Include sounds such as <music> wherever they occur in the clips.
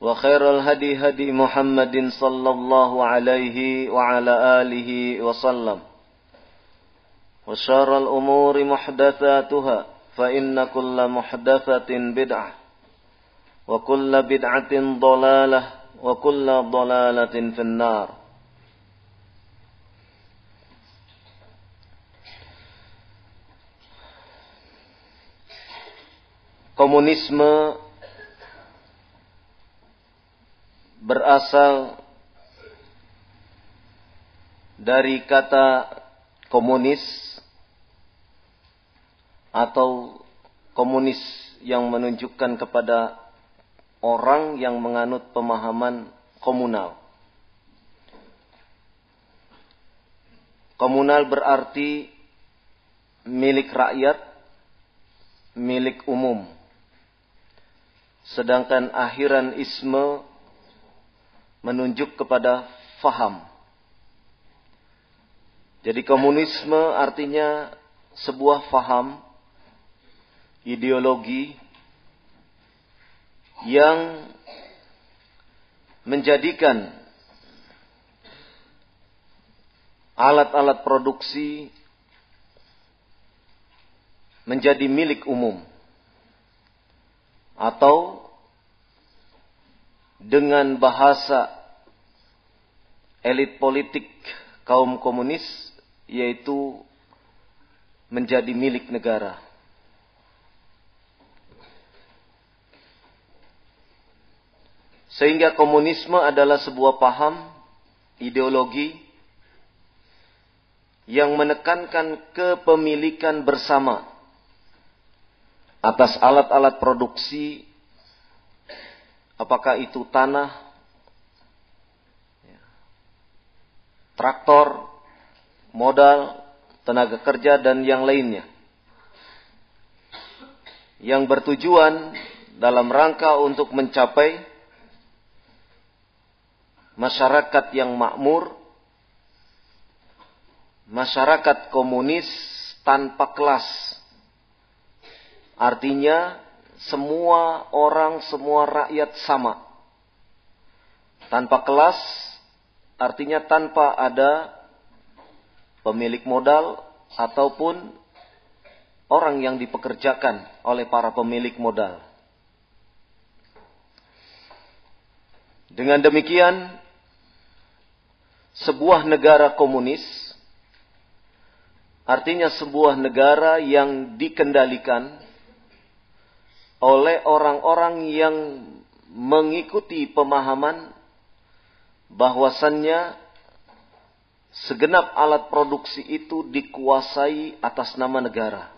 وخير الهدي هدي محمد صلى الله عليه وعلى آله وسلم. وشار الأمور محدثاتها فإن كل محدثة بدعة وكل بدعة ضلالة وكل ضلالة في النار. Komunisme berasal dari kata komunis atau komunis yang menunjukkan kepada orang yang menganut pemahaman komunal. Komunal berarti milik rakyat, milik umum. Sedangkan akhiran isme menunjuk kepada faham. Jadi komunisme artinya sebuah faham, ideologi yang menjadikan alat-alat produksi menjadi milik umum atau dengan bahasa elit politik kaum komunis yaitu menjadi milik negara. Sehingga komunisme adalah sebuah paham ideologi yang menekankan kepemilikan bersama atas alat-alat produksi apakah itu tanah, traktor, modal, tenaga kerja, dan yang lainnya. Yang bertujuan dalam rangka untuk mencapai masyarakat yang makmur, masyarakat komunis tanpa kelas. Artinya semua orang, semua rakyat sama. Tanpa kelas, artinya tanpa ada pemilik modal ataupun orang yang dipekerjakan oleh para pemilik modal. Dengan demikian, sebuah negara komunis artinya sebuah negara yang dikendalikan oleh orang-orang yang mengikuti pemahaman bahwasannya segenap alat produksi itu dikuasai atas nama negara.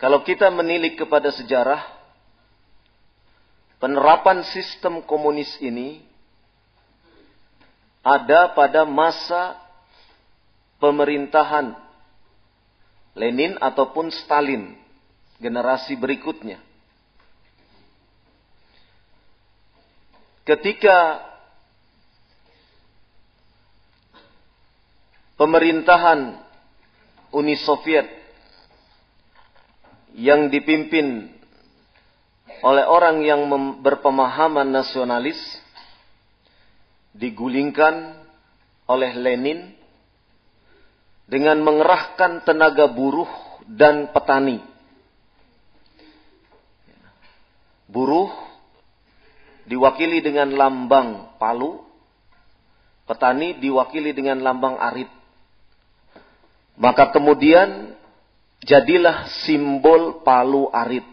Kalau kita menilik kepada sejarah, penerapan sistem komunis ini ada pada masa pemerintahan Lenin ataupun Stalin, generasi berikutnya. Ketika pemerintahan Uni Soviet yang dipimpin oleh orang yang berpemahaman nasionalis digulingkan oleh Lenin dengan mengerahkan tenaga buruh dan petani. Buruh diwakili dengan lambang palu, petani diwakili dengan lambang arit. Maka kemudian jadilah simbol palu arit.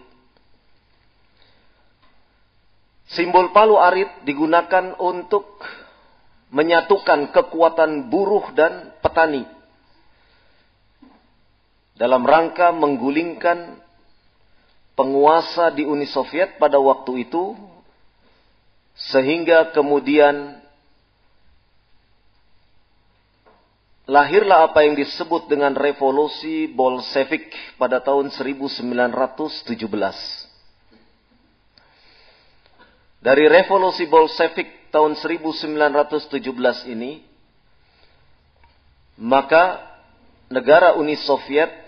Simbol palu arit digunakan untuk menyatukan kekuatan buruh dan petani dalam rangka menggulingkan penguasa di Uni Soviet pada waktu itu sehingga kemudian lahirlah apa yang disebut dengan revolusi Bolshevik pada tahun 1917. Dari revolusi Bolshevik tahun 1917 ini, maka negara Uni Soviet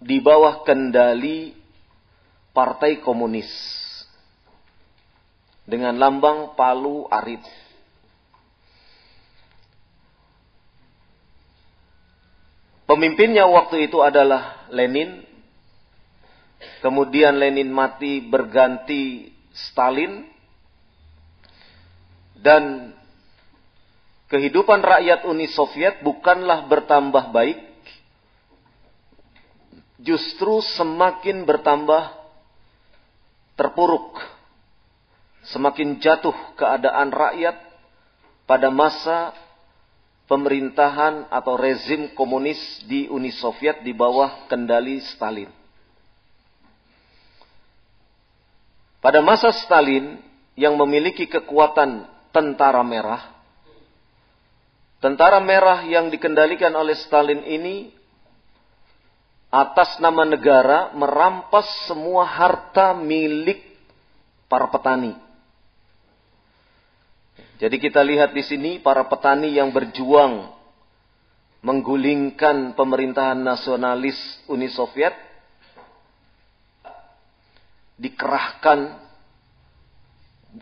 di bawah kendali Partai Komunis dengan lambang palu arit. Pemimpinnya waktu itu adalah Lenin. Kemudian Lenin mati berganti Stalin. Dan kehidupan rakyat Uni Soviet bukanlah bertambah baik. Justru semakin bertambah terpuruk. Semakin jatuh keadaan rakyat pada masa pemerintahan atau rezim komunis di Uni Soviet di bawah kendali Stalin. Pada masa Stalin yang memiliki kekuatan tentara merah, tentara merah yang dikendalikan oleh Stalin ini atas nama negara merampas semua harta milik para petani jadi kita lihat di sini para petani yang berjuang menggulingkan pemerintahan nasionalis Uni Soviet dikerahkan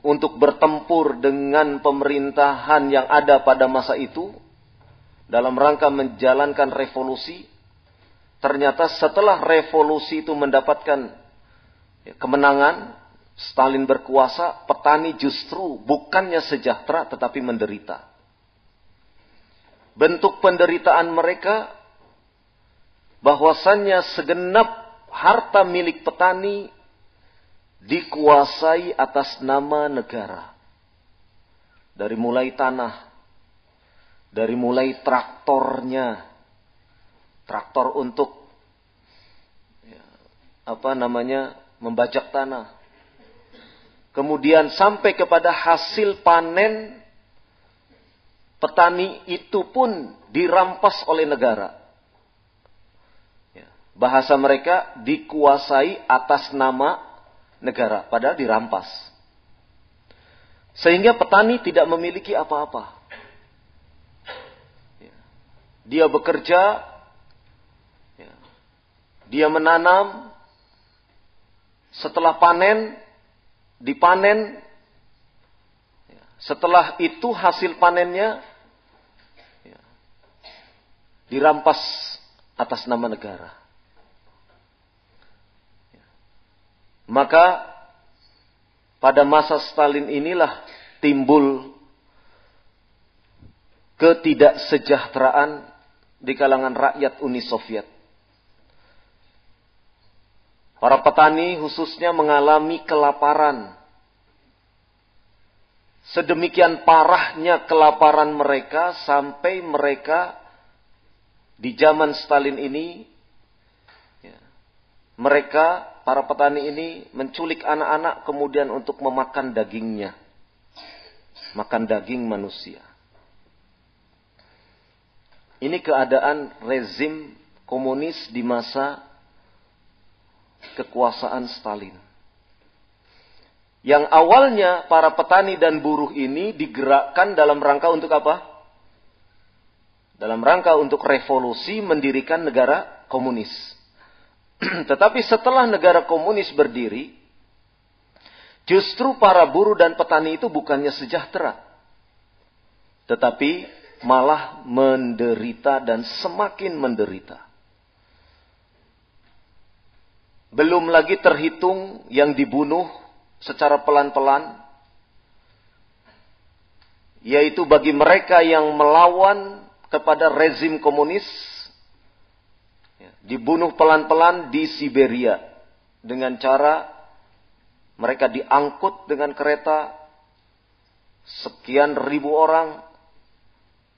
untuk bertempur dengan pemerintahan yang ada pada masa itu dalam rangka menjalankan revolusi. Ternyata setelah revolusi itu mendapatkan kemenangan, Stalin berkuasa, petani justru bukannya sejahtera tetapi menderita. Bentuk penderitaan mereka bahwasannya segenap harta milik petani dikuasai atas nama negara. Dari mulai tanah, dari mulai traktornya, traktor untuk ya, apa namanya membajak tanah, kemudian sampai kepada hasil panen petani itu pun dirampas oleh negara. Ya, bahasa mereka dikuasai atas nama negara, padahal dirampas. Sehingga petani tidak memiliki apa-apa. Ya, dia bekerja, dia menanam, setelah panen dipanen. Setelah itu hasil panennya ya, dirampas atas nama negara. Maka pada masa Stalin inilah timbul ketidaksejahteraan di kalangan rakyat Uni Soviet. Para petani khususnya mengalami kelaparan. Sedemikian parahnya kelaparan mereka sampai mereka di zaman Stalin ini ya, mereka para petani ini menculik anak-anak kemudian untuk memakan dagingnya. Makan daging manusia. Ini keadaan rezim komunis di masa kekuasaan Stalin. Yang awalnya para petani dan buruh ini digerakkan dalam rangka untuk apa? Dalam rangka untuk revolusi mendirikan negara komunis. <clears throat> Tetapi setelah negara komunis berdiri, justru para buruh dan petani itu bukannya sejahtera. Tetapi malah menderita dan semakin menderita. Belum lagi terhitung yang dibunuh secara pelan-pelan, yaitu bagi mereka yang melawan kepada rezim komunis, dibunuh pelan-pelan di Siberia dengan cara mereka diangkut dengan kereta sekian ribu orang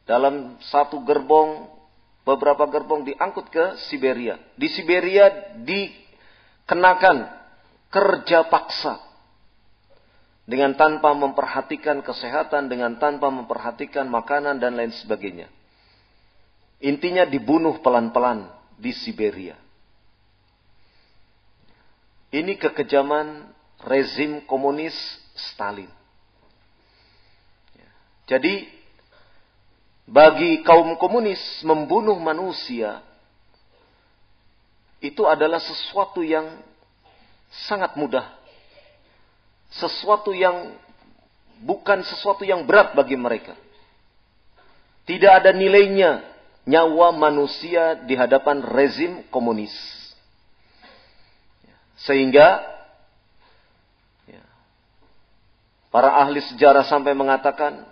dalam satu gerbong, beberapa gerbong diangkut ke Siberia. Di Siberia dikenakan kerja paksa dengan tanpa memperhatikan kesehatan, dengan tanpa memperhatikan makanan dan lain sebagainya. Intinya dibunuh pelan-pelan di Siberia. Ini kekejaman rezim komunis Stalin. Jadi bagi kaum komunis membunuh manusia itu adalah sesuatu yang sangat mudah. Sesuatu yang bukan sesuatu yang berat bagi mereka. Tidak ada nilainya nyawa manusia di hadapan rezim komunis. Sehingga ya, para ahli sejarah sampai mengatakan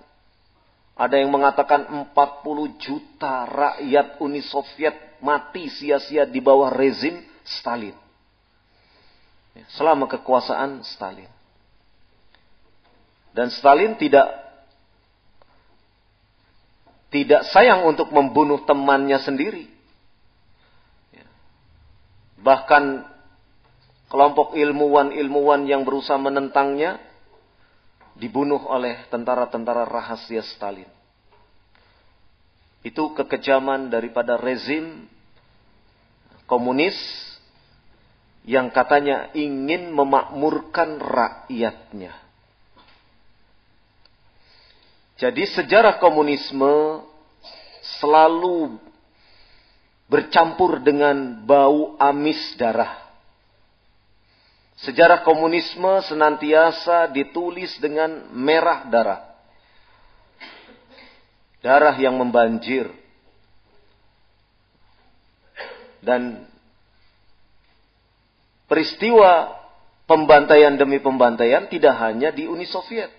ada yang mengatakan 40 juta rakyat Uni Soviet mati sia-sia di bawah rezim Stalin. Selama kekuasaan Stalin. Dan Stalin tidak tidak sayang untuk membunuh temannya sendiri. Bahkan kelompok ilmuwan-ilmuwan yang berusaha menentangnya dibunuh oleh tentara-tentara rahasia Stalin. Itu kekejaman daripada rezim komunis yang katanya ingin memakmurkan rakyatnya. Jadi sejarah komunisme selalu bercampur dengan bau amis darah. Sejarah komunisme senantiasa ditulis dengan merah darah. Darah yang membanjir. Dan peristiwa pembantaian demi pembantaian tidak hanya di Uni Soviet.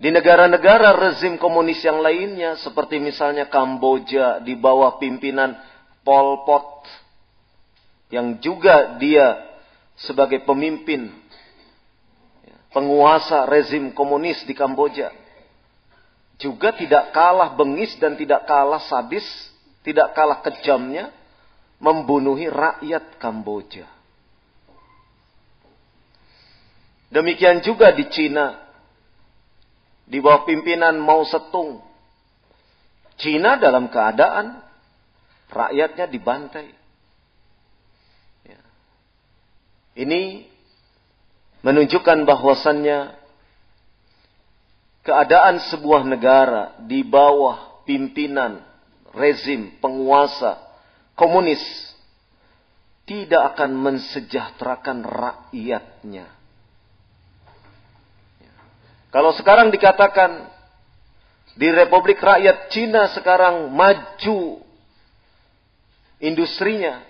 Di negara-negara rezim komunis yang lainnya, seperti misalnya Kamboja di bawah pimpinan Pol Pot, yang juga dia sebagai pemimpin penguasa rezim komunis di Kamboja, juga tidak kalah bengis dan tidak kalah sadis, tidak kalah kejamnya membunuhi rakyat Kamboja. Demikian juga di Cina di bawah pimpinan Mao Zedong. Cina dalam keadaan rakyatnya dibantai. Ya. Ini menunjukkan bahwasannya keadaan sebuah negara di bawah pimpinan rezim penguasa komunis tidak akan mensejahterakan rakyatnya. Kalau sekarang dikatakan di Republik Rakyat Cina sekarang maju industrinya,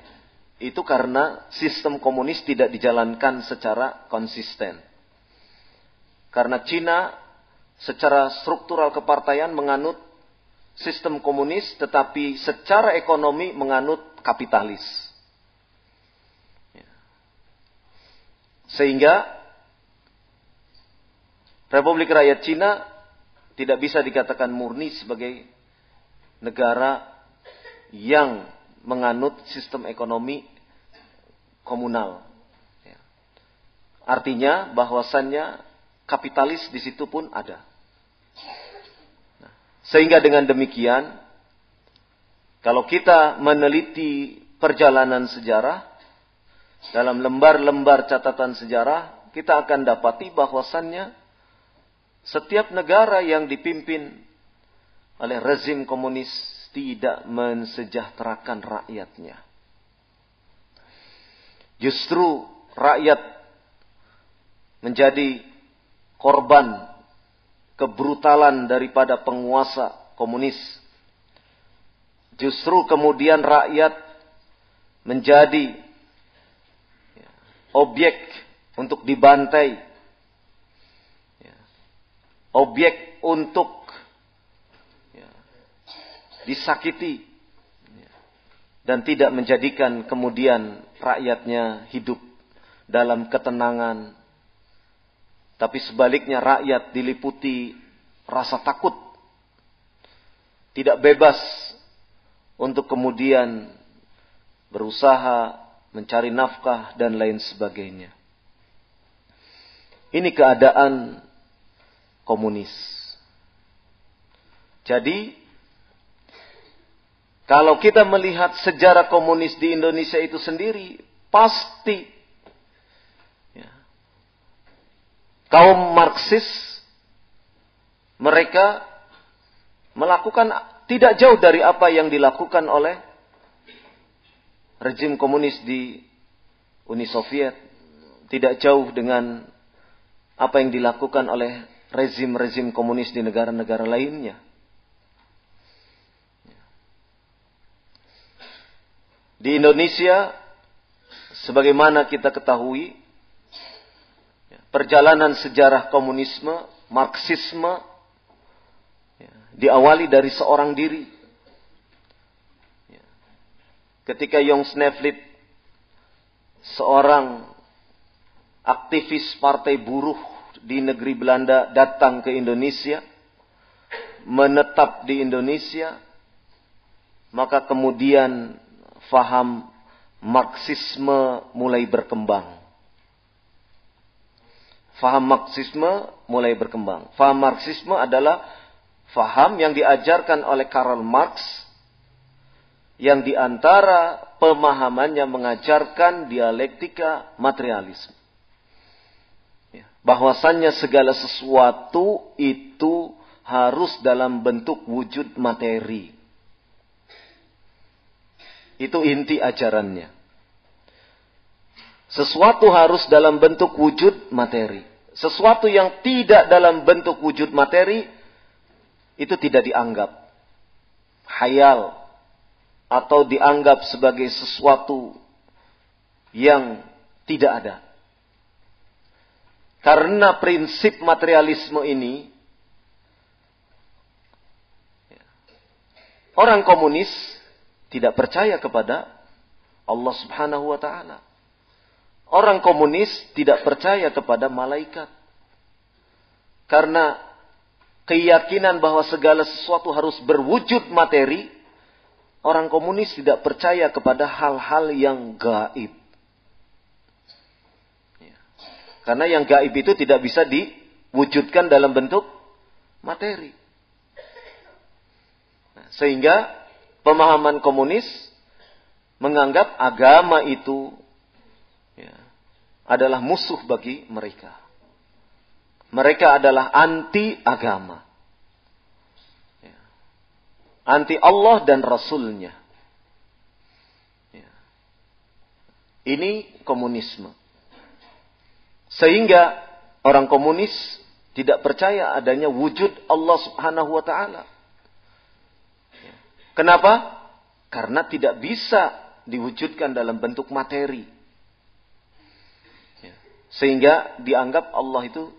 itu karena sistem komunis tidak dijalankan secara konsisten. Karena Cina secara struktural kepartaian menganut sistem komunis, tetapi secara ekonomi menganut kapitalis. Sehingga Republik Rakyat Cina tidak bisa dikatakan murni sebagai negara yang menganut sistem ekonomi komunal. Ya. Artinya bahwasannya kapitalis di situ pun ada. Sehingga dengan demikian, kalau kita meneliti perjalanan sejarah, dalam lembar-lembar catatan sejarah, kita akan dapati bahwasannya setiap negara yang dipimpin oleh rezim komunis tidak mensejahterakan rakyatnya. Justru rakyat menjadi korban kebrutalan daripada penguasa komunis. Justru kemudian rakyat menjadi objek untuk dibantai. Objek untuk disakiti dan tidak menjadikan kemudian rakyatnya hidup dalam ketenangan tapi sebaliknya rakyat diliputi rasa takut tidak bebas untuk kemudian berusaha mencari nafkah dan lain sebagainya. Ini keadaan komunis. Jadi kalau kita melihat sejarah komunis di Indonesia itu sendiri, pasti ya, kaum Marxis mereka melakukan tidak jauh dari apa yang dilakukan oleh rejim komunis di Uni Soviet, tidak jauh dengan apa yang dilakukan oleh rezim-rezim komunis di negara-negara lainnya. Di Indonesia, sebagaimana kita ketahui, perjalanan sejarah komunisme, Marxisme, ya, diawali dari seorang diri. Ya. Ketika Jong Snevlit, seorang aktivis partai buruh di negeri Belanda datang ke Indonesia, menetap di Indonesia, maka kemudian faham Marxisme mulai berkembang. Faham Marxisme mulai berkembang. Faham Marxisme adalah faham yang diajarkan oleh Karl Marx yang di antara pemahamannya mengajarkan dialektika materialisme. Ya, bahwasannya segala sesuatu itu harus dalam bentuk wujud materi. Itu inti ajarannya. Sesuatu harus dalam bentuk wujud materi. Sesuatu yang tidak dalam bentuk wujud materi itu tidak dianggap hayal atau dianggap sebagai sesuatu yang tidak ada. Karena prinsip materialisme ini orang komunis tidak percaya kepada Allah Subhanahu wa taala. Orang komunis tidak percaya kepada malaikat. Karena keyakinan bahwa segala sesuatu harus berwujud materi, orang komunis tidak percaya kepada hal-hal yang gaib. Ya. Karena yang gaib itu tidak bisa diwujudkan dalam bentuk materi. Nah, sehingga pemahaman komunis menganggap agama itu adalah musuh bagi mereka. Mereka adalah anti agama. Ya. Anti Allah dan Rasulnya. Ya. Ini komunisme. Sehingga orang komunis tidak percaya adanya wujud Allah subhanahu wa ta'ala. Kenapa? Karena tidak bisa diwujudkan dalam bentuk materi. Ya. Sehingga dianggap Allah itu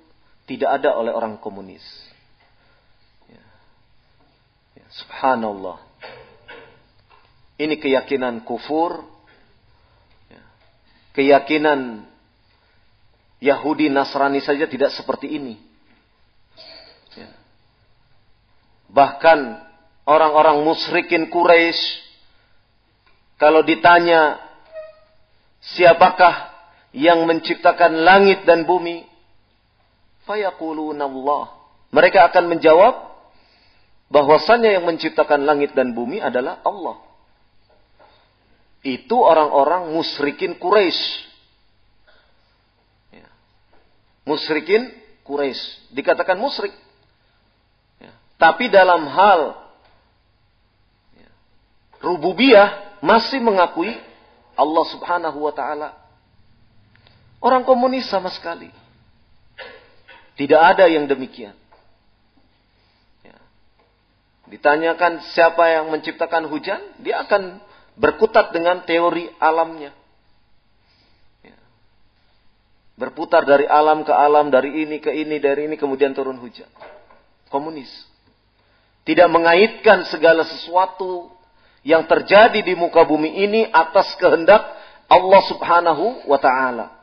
tidak ada oleh orang komunis. Ya. Ya. Subhanallah. Ini keyakinan kufur. Keyakinan Yahudi Nasrani saja tidak seperti ini. Bahkan orang-orang musyrikin Quraisy kalau ditanya siapakah yang menciptakan langit dan bumi, fayaquluna Allah. Mereka akan menjawab bahwasannya yang menciptakan langit dan bumi adalah Allah. Itu orang-orang musyrikin Quraisy. Ya. Musyrikin Quraisy dikatakan musyrik. Ya. Tapi dalam hal ya, rububiyah masih mengakui Allah Subhanahu wa taala. Orang komunis sama sekali. Tidak ada yang demikian. Ya. Ditanyakan siapa yang menciptakan hujan, dia akan berkutat dengan teori alamnya. Ya. Berputar dari alam ke alam, dari ini ke ini, dari ini, kemudian turun hujan. Komunis. Tidak mengaitkan segala sesuatu yang terjadi di muka bumi ini atas kehendak Allah Subhanahu wa taala.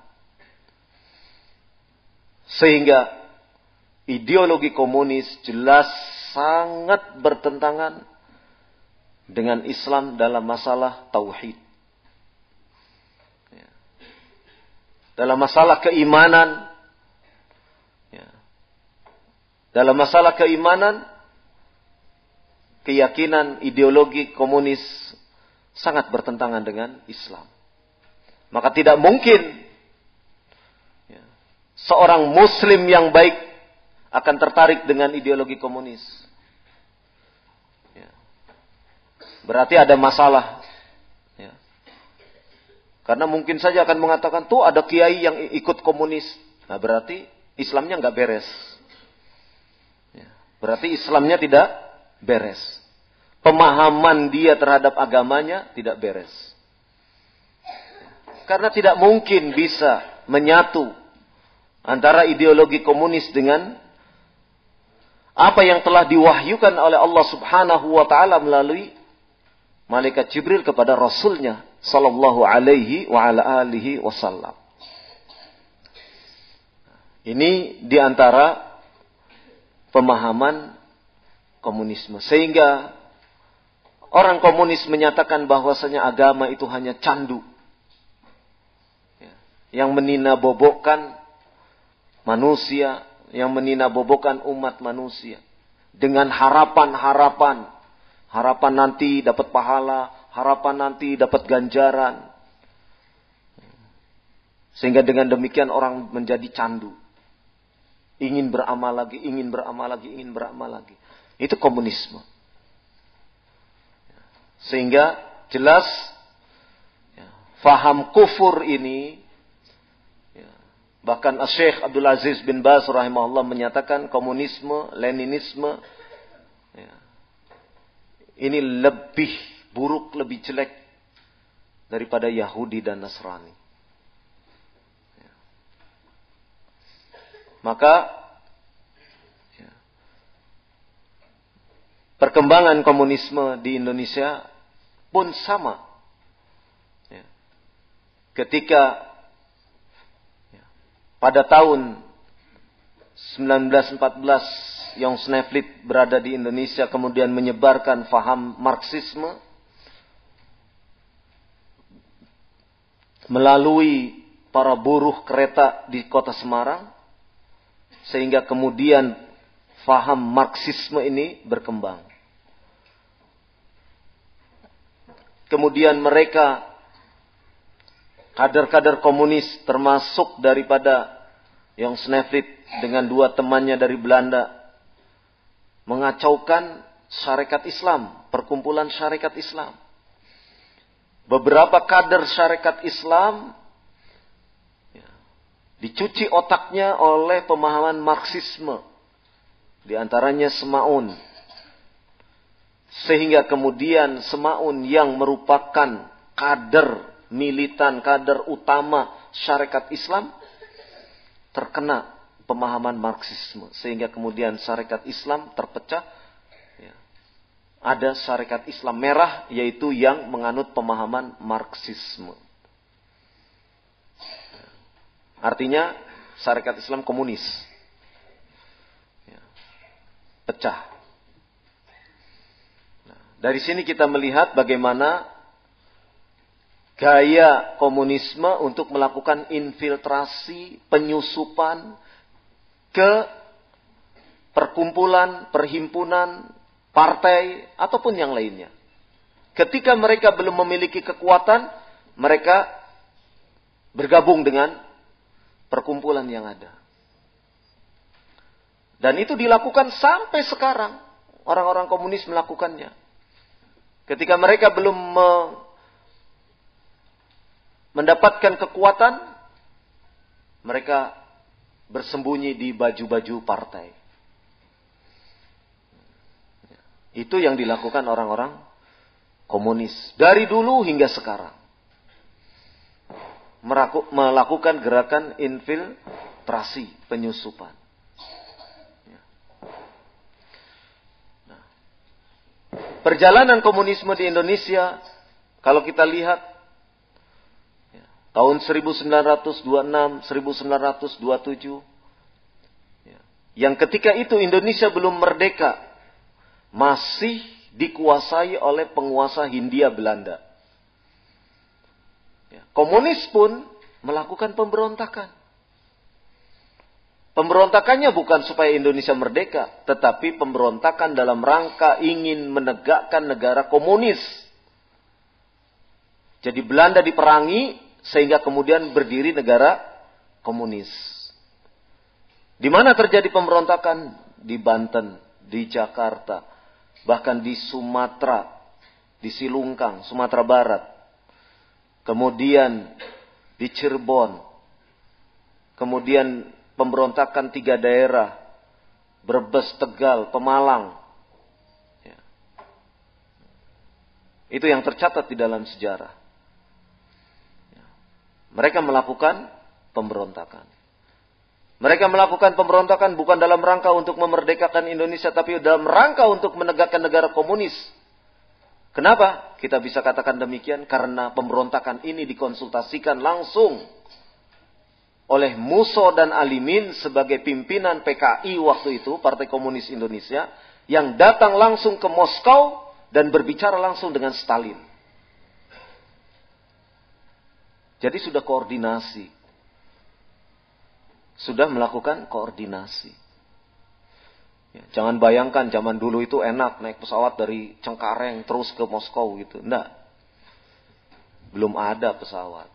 Sehingga ideologi komunis jelas sangat bertentangan dengan Islam dalam masalah tauhid. Ya. Dalam masalah keimanan, ya. dalam masalah keimanan keyakinan ideologi komunis sangat bertentangan dengan Islam. Maka tidak mungkin seorang muslim yang baik akan tertarik dengan ideologi komunis. Ya. Berarti ada masalah. Ya. Karena mungkin saja akan mengatakan, tuh ada kiai yang ikut komunis. Nah berarti Islamnya nggak beres. Ya. Berarti Islamnya tidak beres pemahaman dia terhadap agamanya tidak beres. Karena tidak mungkin bisa menyatu antara ideologi komunis dengan apa yang telah diwahyukan oleh Allah Subhanahu wa taala melalui malaikat Jibril kepada rasulnya sallallahu alaihi wa ala alihi wasallam. Ini di antara pemahaman komunisme. Sehingga Orang komunis menyatakan bahwasanya agama itu hanya candu. Ya. Yang menina bobokkan manusia, yang menina bobokkan umat manusia. Dengan harapan-harapan. Harapan nanti dapat pahala, harapan nanti dapat ganjaran. Sehingga dengan demikian orang menjadi candu. Ingin beramal lagi, ingin beramal lagi, ingin beramal lagi. Itu komunisme. Sehingga jelas ya, faham kufur ini bahkan Syekh Abdul Aziz bin Baz rahimahullah menyatakan komunisme, Leninisme ya, ini lebih buruk, lebih jelek daripada Yahudi dan Nasrani. Ya. Maka ya, perkembangan komunisme di Indonesia pun sama. Ya. Ketika pada tahun 1914 yang Sneflit berada di Indonesia kemudian menyebarkan faham Marxisme melalui para buruh kereta di kota Semarang sehingga kemudian faham Marxisme ini berkembang. Kemudian mereka kader-kader komunis termasuk daripada yang Snefrit dengan dua temannya dari Belanda mengacaukan syarikat Islam, perkumpulan syarikat Islam. Beberapa kader syarikat Islam ya, dicuci otaknya oleh pemahaman Marxisme. Di antaranya Semaun sehingga kemudian Semaun yang merupakan kader militan, kader utama syarikat Islam terkena pemahaman Marxisme. Sehingga kemudian syarikat Islam terpecah. Ya. Ada syarikat Islam merah yaitu yang menganut pemahaman Marxisme. Artinya syarikat Islam komunis. Ya. Pecah. Dari sini kita melihat bagaimana gaya komunisme untuk melakukan infiltrasi, penyusupan ke perkumpulan, perhimpunan, partai, ataupun yang lainnya. Ketika mereka belum memiliki kekuatan, mereka bergabung dengan perkumpulan yang ada. Dan itu dilakukan sampai sekarang. Orang-orang komunis melakukannya. Ketika mereka belum mendapatkan kekuatan, mereka bersembunyi di baju-baju partai. Itu yang dilakukan orang-orang komunis dari dulu hingga sekarang. Melakukan gerakan infiltrasi, penyusupan. Nah. Perjalanan komunisme di Indonesia, kalau kita lihat tahun 1926, 1927, ya, yang ketika itu Indonesia belum merdeka, masih dikuasai oleh penguasa Hindia Belanda. Ya, komunis pun melakukan pemberontakan. Pemberontakannya bukan supaya Indonesia merdeka, tetapi pemberontakan dalam rangka ingin menegakkan negara komunis. Jadi Belanda diperangi sehingga kemudian berdiri negara komunis. Di mana terjadi pemberontakan? Di Banten, di Jakarta, bahkan di Sumatera, di Silungkang, Sumatera Barat, kemudian di Cirebon, kemudian pemberontakan tiga daerah, Brebes, Tegal, Pemalang. Ya. Itu yang tercatat di dalam sejarah. Mereka melakukan pemberontakan. Mereka melakukan pemberontakan bukan dalam rangka untuk memerdekakan Indonesia, tapi dalam rangka untuk menegakkan negara komunis. Kenapa kita bisa katakan demikian? Karena pemberontakan ini dikonsultasikan langsung oleh Muso dan Alimin sebagai pimpinan PKI waktu itu, Partai Komunis Indonesia, yang datang langsung ke Moskow dan berbicara langsung dengan Stalin. Jadi sudah koordinasi sudah melakukan koordinasi. Ya, jangan bayangkan zaman dulu itu enak naik pesawat dari Cengkareng terus ke Moskow gitu. Enggak. Belum ada pesawat.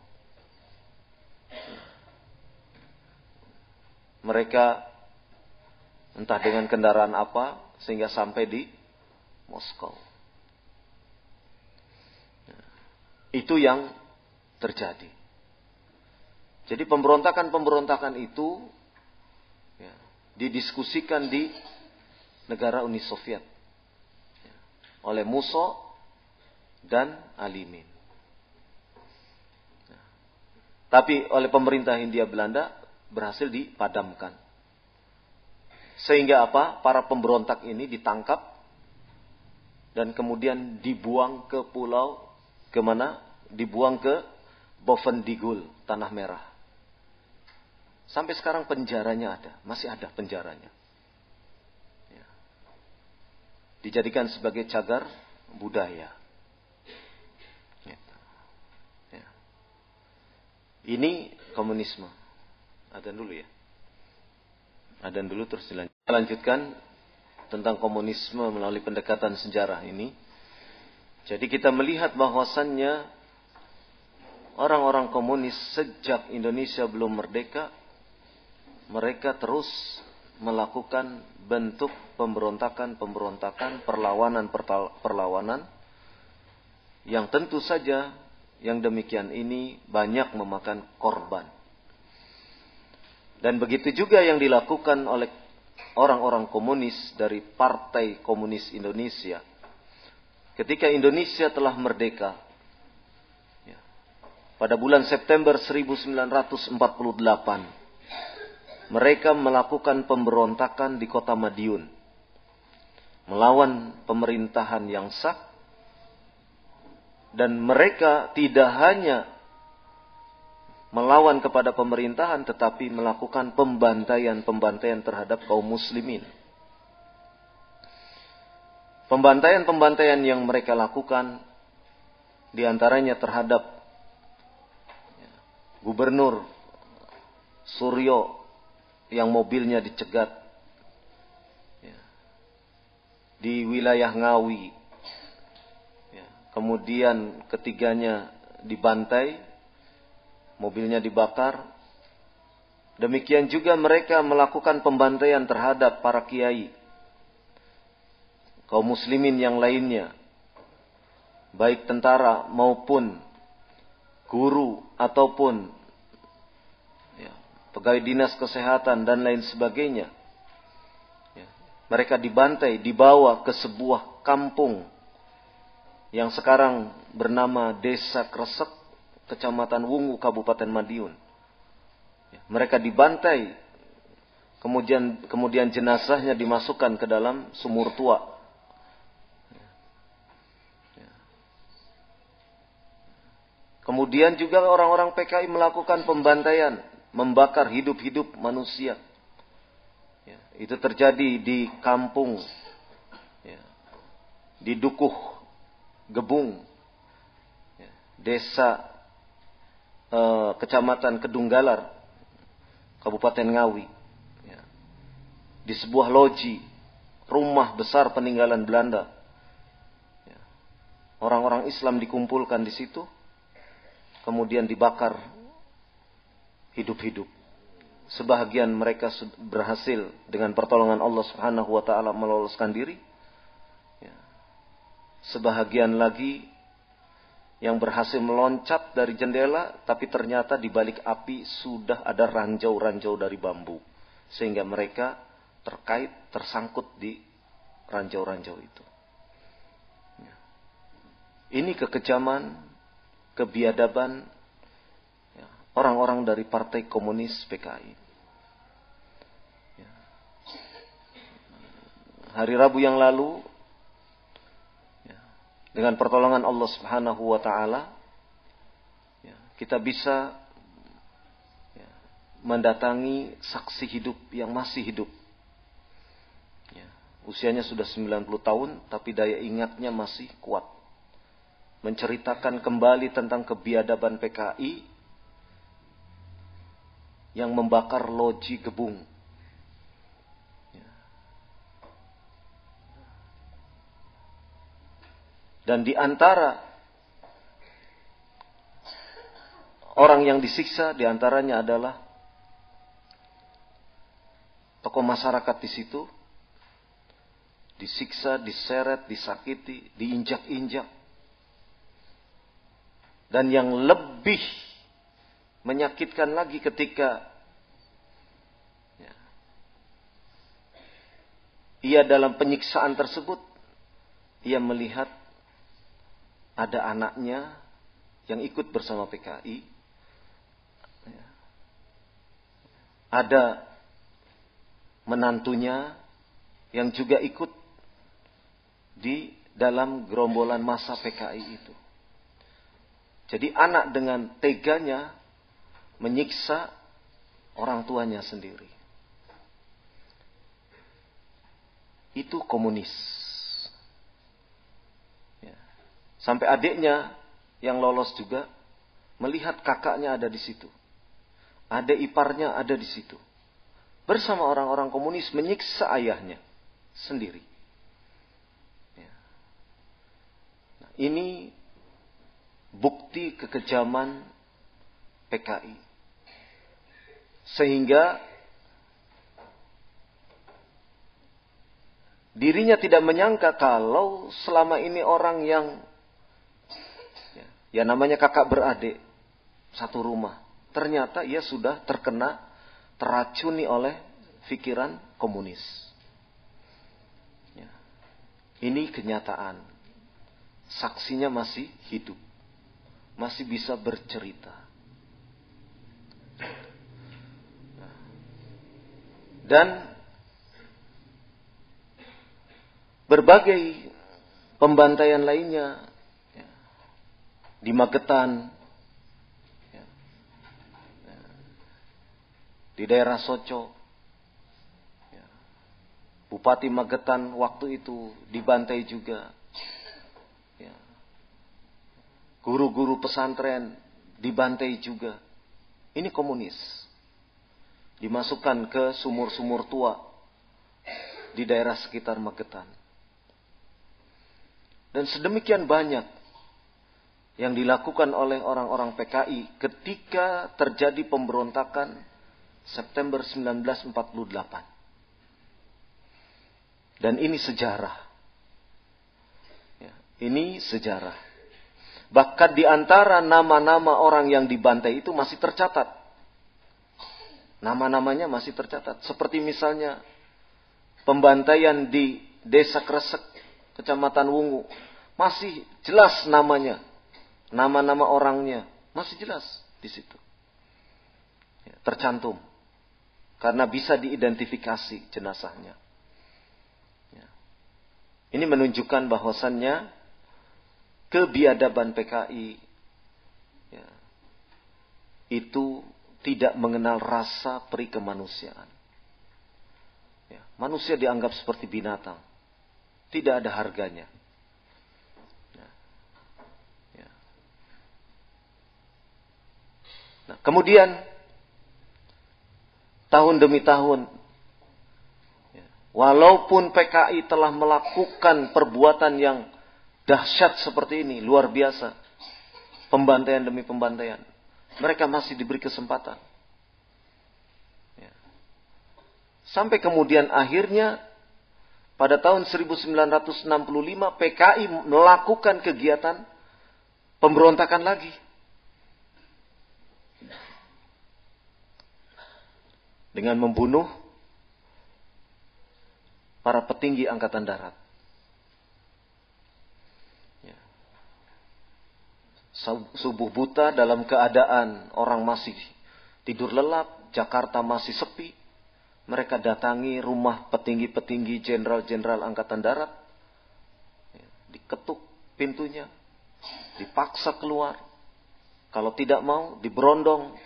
Mereka entah dengan kendaraan apa sehingga sampai di Moskow. Ya, itu yang terjadi. Jadi pemberontakan-pemberontakan itu ya, didiskusikan di negara Uni Soviet ya, oleh Musso dan Alimin. Ya. Tapi oleh pemerintah Hindia Belanda berhasil dipadamkan. Sehingga apa? Para pemberontak ini ditangkap dan kemudian dibuang ke pulau ke mana? Dibuang ke Bovendigul, Tanah Merah. Sampai sekarang penjaranya ada, masih ada penjaranya. Ya. Dijadikan sebagai cagar budaya. Ya. Ya. Ini komunisme. Ada dulu ya. Ada dulu terus dilanjutkan. Lanjutkan tentang komunisme melalui pendekatan sejarah ini. Jadi kita melihat bahwasannya orang-orang komunis sejak Indonesia belum merdeka mereka terus melakukan bentuk pemberontakan-pemberontakan, perlawanan-perlawanan yang tentu saja yang demikian ini banyak memakan korban. Dan begitu juga yang dilakukan oleh orang-orang komunis dari Partai Komunis Indonesia. Ketika Indonesia telah merdeka, pada bulan September 1948, mereka melakukan pemberontakan di kota Madiun. Melawan pemerintahan yang sah. Dan mereka tidak hanya melawan kepada pemerintahan tetapi melakukan pembantaian-pembantaian terhadap kaum muslimin. Pembantaian-pembantaian yang mereka lakukan di antaranya terhadap gubernur Suryo yang mobilnya dicegat ya. di wilayah Ngawi. Ya. Kemudian ketiganya dibantai, mobilnya dibakar. Demikian juga mereka melakukan pembantaian terhadap para kiai, kaum muslimin yang lainnya, baik tentara maupun guru ataupun pegawai dinas kesehatan dan lain sebagainya. Ya. Mereka dibantai, dibawa ke sebuah kampung yang sekarang bernama Desa Kresek, Kecamatan Wungu, Kabupaten Madiun. Ya. Mereka dibantai, kemudian kemudian jenazahnya dimasukkan ke dalam sumur tua. Kemudian juga orang-orang PKI melakukan pembantaian membakar hidup-hidup manusia. Ya, itu terjadi di kampung, ya, di Dukuh, Gebung, ya, desa eh, kecamatan Kedunggalar, Kabupaten Ngawi. Ya, di sebuah loji, rumah besar peninggalan Belanda. Ya, orang-orang Islam dikumpulkan di situ, kemudian dibakar hidup-hidup. Sebahagian mereka berhasil dengan pertolongan Allah Subhanahu wa taala meloloskan diri. Ya. Sebahagian lagi yang berhasil meloncat dari jendela tapi ternyata di balik api sudah ada ranjau-ranjau dari bambu sehingga mereka terkait tersangkut di ranjau-ranjau itu. Ya. Ini kekejaman, kebiadaban orang-orang dari Partai Komunis PKI. Ya. Hari Rabu yang lalu, ya, dengan pertolongan Allah Subhanahu wa Ta'ala, ya, kita bisa mendatangi saksi hidup yang masih hidup. Usianya sudah 90 tahun, tapi daya ingatnya masih kuat. Menceritakan kembali tentang kebiadaban PKI yang membakar loji gebung. Dan di antara orang yang disiksa di antaranya adalah tokoh masyarakat di situ disiksa, diseret, disakiti, diinjak-injak. Dan yang lebih menyakitkan lagi ketika ia dalam penyiksaan tersebut ia melihat ada anaknya yang ikut bersama PKI ada menantunya yang juga ikut di dalam gerombolan masa PKI itu. Jadi anak dengan teganya menyiksa orang tuanya sendiri. Itu komunis. Ya. Sampai adiknya yang lolos juga melihat kakaknya ada di situ. Adik iparnya ada di situ. Bersama orang-orang komunis menyiksa ayahnya sendiri. Ya. Nah, ini bukti kekejaman PKI. Sehingga dirinya tidak menyangka kalau selama ini orang yang ya, ya namanya kakak beradik satu rumah, ternyata ia sudah terkena teracuni oleh pikiran komunis. Ya. Ini kenyataan. Saksinya masih hidup. Masih bisa bercerita. dan berbagai pembantaian lainnya ya, di Magetan, di daerah Soco, Bupati Magetan waktu itu dibantai juga, ya, guru-guru pesantren dibantai juga, Ini komunis. Dimasukkan ke sumur-sumur tua di daerah sekitar Magetan. Dan sedemikian banyak yang dilakukan oleh orang-orang PKI ketika terjadi pemberontakan September 1948. Dan ini sejarah. Ya, ini sejarah. Bahkan di antara nama-nama orang yang dibantai itu masih tercatat. Nama-namanya masih tercatat. Seperti misalnya pembantaian di Desa Kresek, Kecamatan Wungu. Masih jelas namanya nama-nama orangnya masih jelas di situ. Ya, tercantum. Karena bisa diidentifikasi jenazahnya. Ya. Ini menunjukkan bahwasannya kebiadaban PKI ya, itu tidak mengenal rasa peri kemanusiaan. Ya, manusia dianggap seperti binatang. Tidak ada harganya. Nah, kemudian tahun demi tahun, ya, walaupun PKI telah melakukan perbuatan yang dahsyat seperti ini, luar biasa, pembantaian demi pembantaian, mereka masih diberi kesempatan. Ya. Sampai kemudian akhirnya pada tahun 1965 PKI melakukan kegiatan pemberontakan lagi. dengan membunuh para petinggi angkatan darat. Subuh buta dalam keadaan orang masih tidur lelap, Jakarta masih sepi. Mereka datangi rumah petinggi-petinggi jenderal-jenderal angkatan darat. Ya. Diketuk pintunya, dipaksa keluar. Kalau tidak mau, diberondong,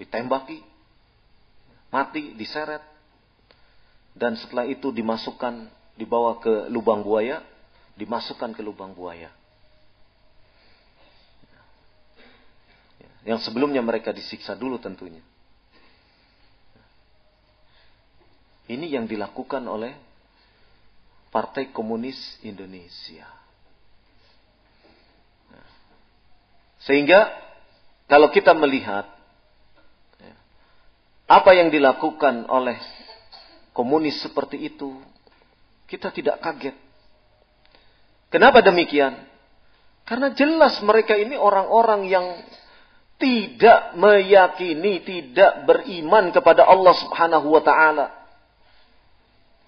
ditembaki, mati, diseret. Dan setelah itu dimasukkan, dibawa ke lubang buaya, dimasukkan ke lubang buaya. Yang sebelumnya mereka disiksa dulu tentunya. Ini yang dilakukan oleh Partai Komunis Indonesia. Sehingga kalau kita melihat apa yang dilakukan oleh komunis seperti itu, kita tidak kaget. Kenapa demikian? Karena jelas mereka ini orang-orang yang tidak meyakini, tidak beriman kepada Allah Subhanahu wa taala.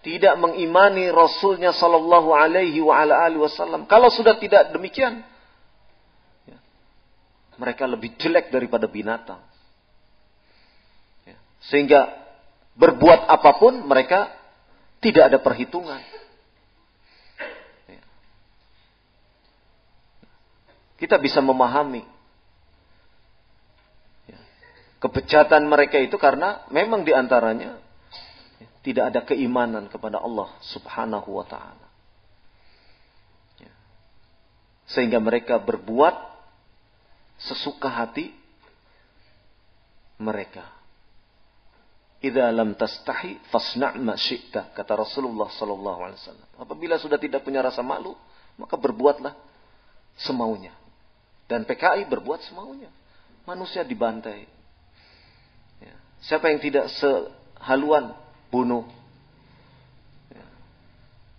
Tidak mengimani Rasulnya Sallallahu Alaihi wa ala alihi Wasallam. Kalau sudah tidak demikian, ya, mereka lebih jelek daripada binatang. Sehingga berbuat apa pun mereka tidak ada perhitungan. Kita bisa memahami kebejatan mereka itu karena memang di antaranya tidak ada keimanan kepada Allah Subhanahu wa Ta'ala. Sehingga mereka berbuat sesuka hati mereka. Idza lam tastahi fasna' ma syi'ta kata Rasulullah sallallahu alaihi wasallam. Apabila sudah tidak punya rasa malu, maka berbuatlah semaunya. Dan PKI berbuat semaunya. Manusia dibantai. Ya. Siapa yang tidak sehaluan bunuh. Ya.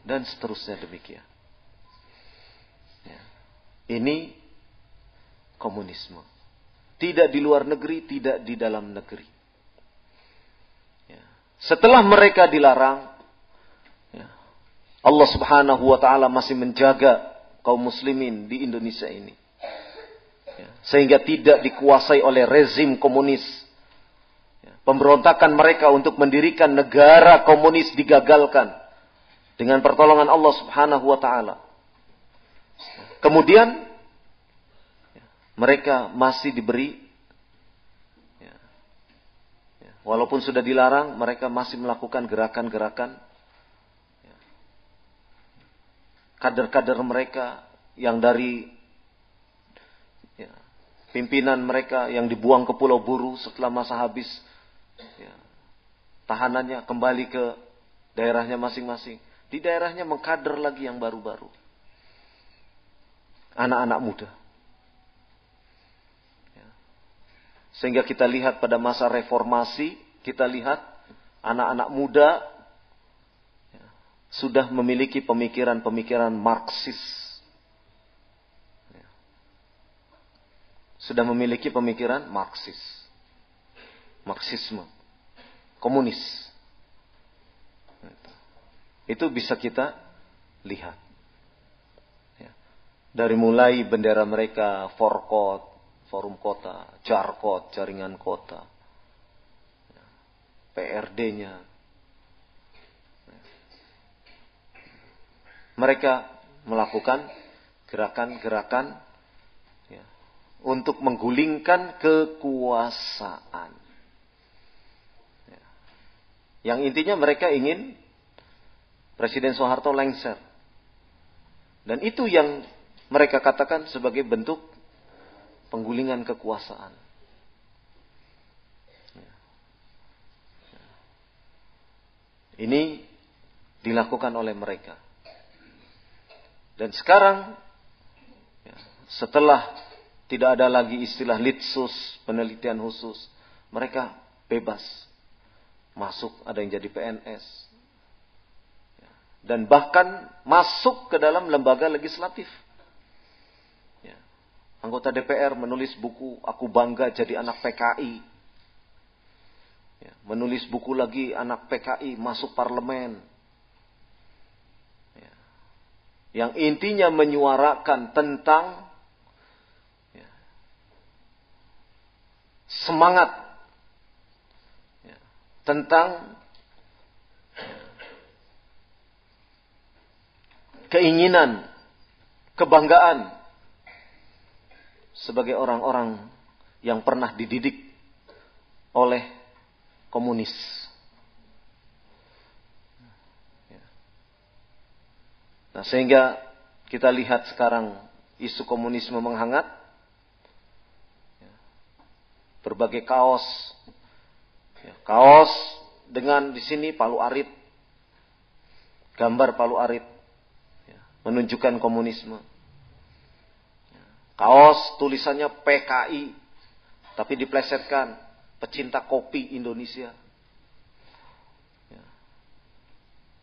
Dan seterusnya demikian. Ya. Ini komunisme. Tidak di luar negeri, tidak di dalam negeri. Setelah mereka dilarang, ya, Allah Subhanahu wa taala masih menjaga kaum muslimin di Indonesia ini. Ya, sehingga tidak dikuasai oleh rezim komunis. Ya, pemberontakan mereka untuk mendirikan negara komunis digagalkan dengan pertolongan Allah Subhanahu wa taala. Kemudian mereka masih diberi Walaupun sudah dilarang, mereka masih melakukan gerakan-gerakan. Kader-kader mereka yang dari ya, pimpinan mereka yang dibuang ke Pulau Buru setelah masa habis ya, tahanannya kembali ke daerahnya masing-masing. Di daerahnya mengkader lagi yang baru-baru. Anak-anak muda. Ya. Sehingga kita lihat pada masa reformasi, kita lihat anak-anak muda ya, sudah memiliki pemikiran-pemikiran Marxis. Ya. Sudah memiliki pemikiran Marxis. Marxisme. Komunis. Itu bisa kita lihat. Ya. Dari mulai bendera mereka, forkot, forum kota, jarkot, jaringan kota, ya. PRD-nya. Ya. Mereka melakukan gerakan-gerakan ya, untuk menggulingkan kekuasaan. Ya. Yang intinya mereka ingin Presiden Soeharto lengser. Dan itu yang mereka katakan sebagai bentuk penggulingan kekuasaan. Ini dilakukan oleh mereka. Dan sekarang, ya, setelah tidak ada lagi istilah litsus, penelitian khusus, mereka bebas masuk, ada yang jadi PNS, dan bahkan masuk ke dalam lembaga legislatif. Ya. Anggota DPR menulis buku Aku Bangga Jadi Anak PKI. Ya. Menulis buku lagi Anak PKI masuk parlemen. Ya. Yang intinya menyuarakan tentang ya, semangat ya, tentang keinginan, kebanggaan sebagai orang-orang yang pernah dididik oleh komunis. Nah, sehingga kita lihat sekarang isu komunisme menghangat. Berbagai kaos. Kaos dengan di sini palu arit. Gambar palu arit menunjukkan komunisme. Kaos tulisannya PKI, tapi diplesetkan pecinta kopi Indonesia. Ya.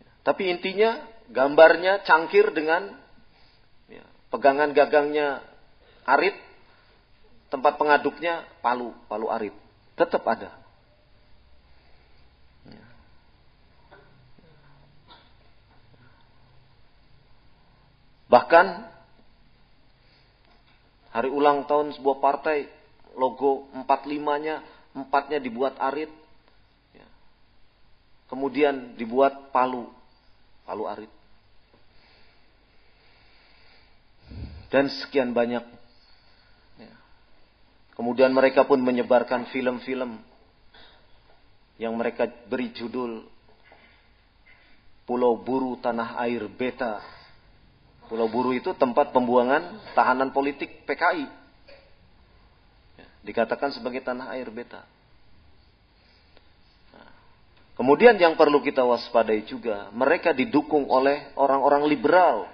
Ya. Tapi intinya gambarnya cangkir dengan ya, pegangan gagangnya arit, tempat pengaduknya palu, palu arit. Tetap ada. Bahkan hari ulang tahun sebuah partai logo 45-nya empatnya dibuat arit. Ya. Kemudian dibuat palu, palu arit. Dan sekian banyak. Ya. Kemudian mereka pun menyebarkan film-film yang mereka beri judul Pulau Buru Tanah Air Beta Pulau Buru itu tempat pembuangan tahanan politik PKI. Ya, dikatakan sebagai tanah air beta. Nah, kemudian yang perlu kita waspadai juga, mereka didukung oleh orang-orang liberal.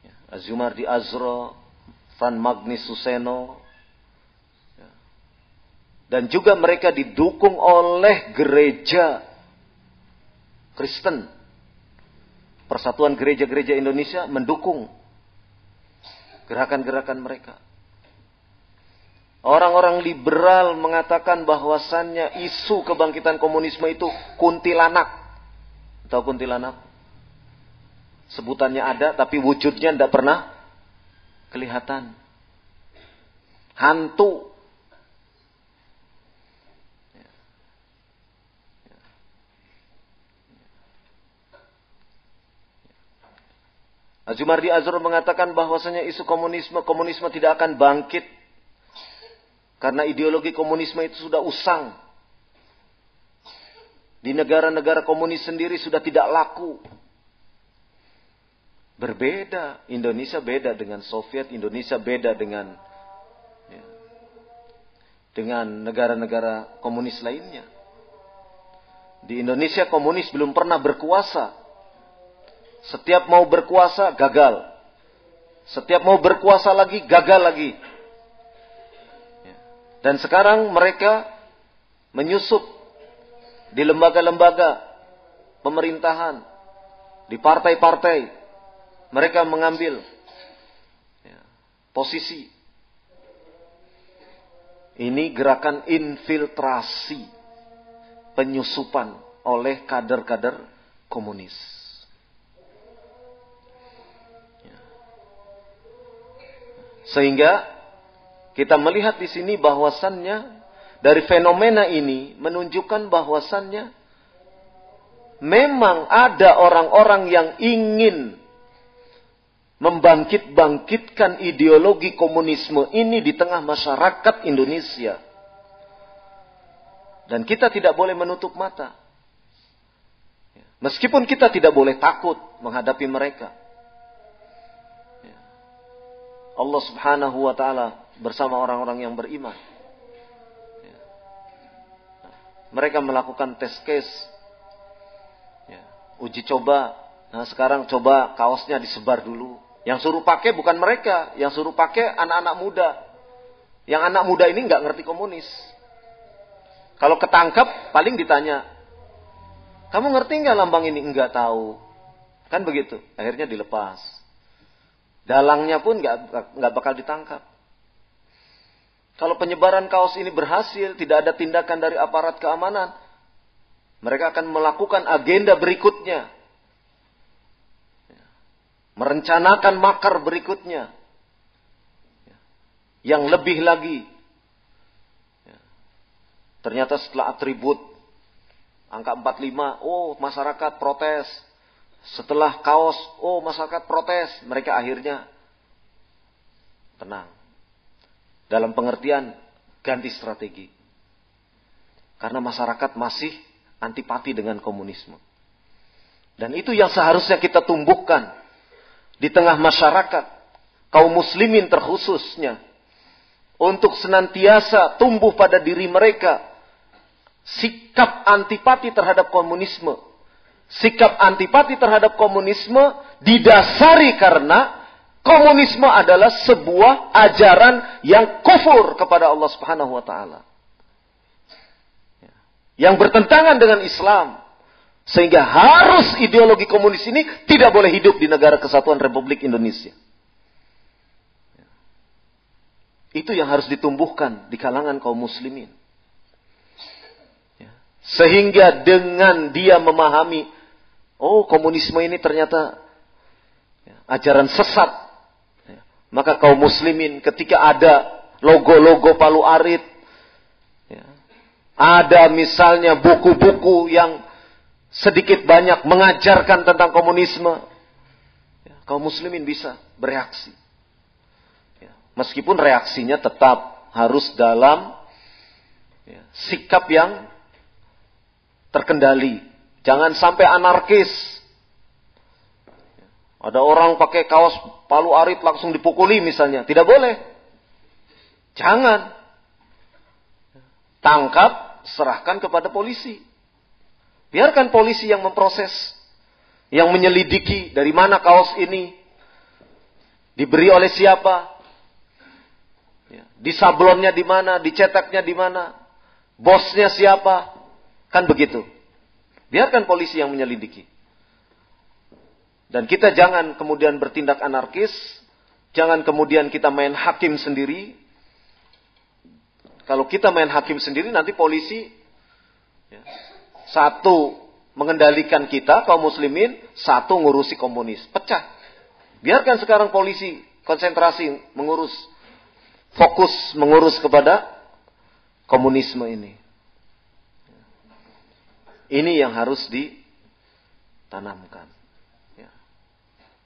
Ya, Azumardi Azro, Fran Magnis Suseno, ya. dan juga mereka didukung oleh gereja Kristen Persatuan Gereja-Gereja Indonesia mendukung gerakan-gerakan mereka. Orang-orang liberal mengatakan bahwasannya isu kebangkitan komunisme itu kuntilanak. Tahu kuntilanak? Sebutannya ada tapi wujudnya tidak pernah kelihatan. Hantu Azumardi Azhar mengatakan bahwasanya isu komunisme, komunisme tidak akan bangkit. Karena ideologi komunisme itu sudah usang. Di negara-negara komunis sendiri sudah tidak laku. Berbeda. Indonesia beda dengan Soviet. Indonesia beda dengan dengan negara-negara komunis lainnya. Di Indonesia komunis belum pernah berkuasa. Setiap mau berkuasa gagal. Setiap mau berkuasa lagi gagal lagi. Ya. Dan sekarang mereka menyusup di lembaga-lembaga pemerintahan, di partai-partai. Mereka mengambil ya, posisi. Ini gerakan infiltrasi penyusupan oleh kader-kader komunis. Sehingga kita melihat di sini bahwasannya dari fenomena ini menunjukkan bahwasannya memang ada orang-orang yang ingin membangkit-bangkitkan ideologi komunisme ini di tengah masyarakat Indonesia. Dan kita tidak boleh menutup mata. Meskipun kita tidak boleh takut menghadapi mereka. Allah subhanahu wa ta'ala bersama orang-orang yang beriman. Mereka melakukan tes case. Uji coba. Nah sekarang coba kaosnya disebar dulu. Yang suruh pakai bukan mereka. Yang suruh pakai anak-anak muda. Yang anak muda ini nggak ngerti komunis. Kalau ketangkap, paling ditanya, kamu ngerti nggak lambang ini? Enggak tahu. Kan begitu. Akhirnya dilepas. Dalangnya pun nggak nggak bakal ditangkap. Kalau penyebaran kaos ini berhasil, tidak ada tindakan dari aparat keamanan, mereka akan melakukan agenda berikutnya. Merencanakan makar berikutnya. Yang lebih lagi Ternyata setelah atribut angka 45, oh masyarakat protes. Setelah kaos, oh masyarakat protes. Mereka akhirnya tenang. Dalam pengertian ganti strategi. Karena masyarakat masih antipati dengan komunisme. Dan itu yang seharusnya kita tumbuhkan di tengah masyarakat. Kaum muslimin terkhususnya. Untuk senantiasa tumbuh pada diri mereka sikap antipati terhadap komunisme. Sikap antipati terhadap komunisme didasari karena komunisme adalah sebuah ajaran yang kufur kepada Allah Subhanahu wa taala. Yang bertentangan dengan Islam. Sehingga harus ideologi komunis ini tidak boleh hidup di negara kesatuan Republik Indonesia. Itu yang harus ditumbuhkan di kalangan kaum muslimin. Sehingga dengan dia memahami, oh komunisme ini ternyata ya, ajaran sesat. Ya, maka kaum muslimin ketika ada logo-logo palu arit, ya, ada misalnya buku-buku yang sedikit banyak mengajarkan tentang komunisme, kaum muslimin bisa bereaksi. Meskipun reaksinya tetap harus dalam sikap yang terkendali. Jangan sampai anarkis. Ada orang pakai kaos palu arit langsung dipukuli misalnya. Tidak boleh. Jangan. Tangkap, serahkan kepada polisi. Biarkan polisi yang memproses. Yang menyelidiki dari mana kaos ini. Diberi oleh siapa. Ya, di sablonnya di mana, dicetaknya di mana. Bosnya siapa. Kan begitu. Biarkan polisi yang menyelidiki. Dan kita jangan kemudian bertindak anarkis, jangan kemudian kita main hakim sendiri. Kalau kita main hakim sendiri, nanti polisi ya, satu mengendalikan kita kaum muslimin, satu ngurusi komunis, pecah. Biarkan sekarang polisi konsentrasi mengurus, fokus mengurus kepada komunisme ini. Ini yang harus ditanamkan. Ya.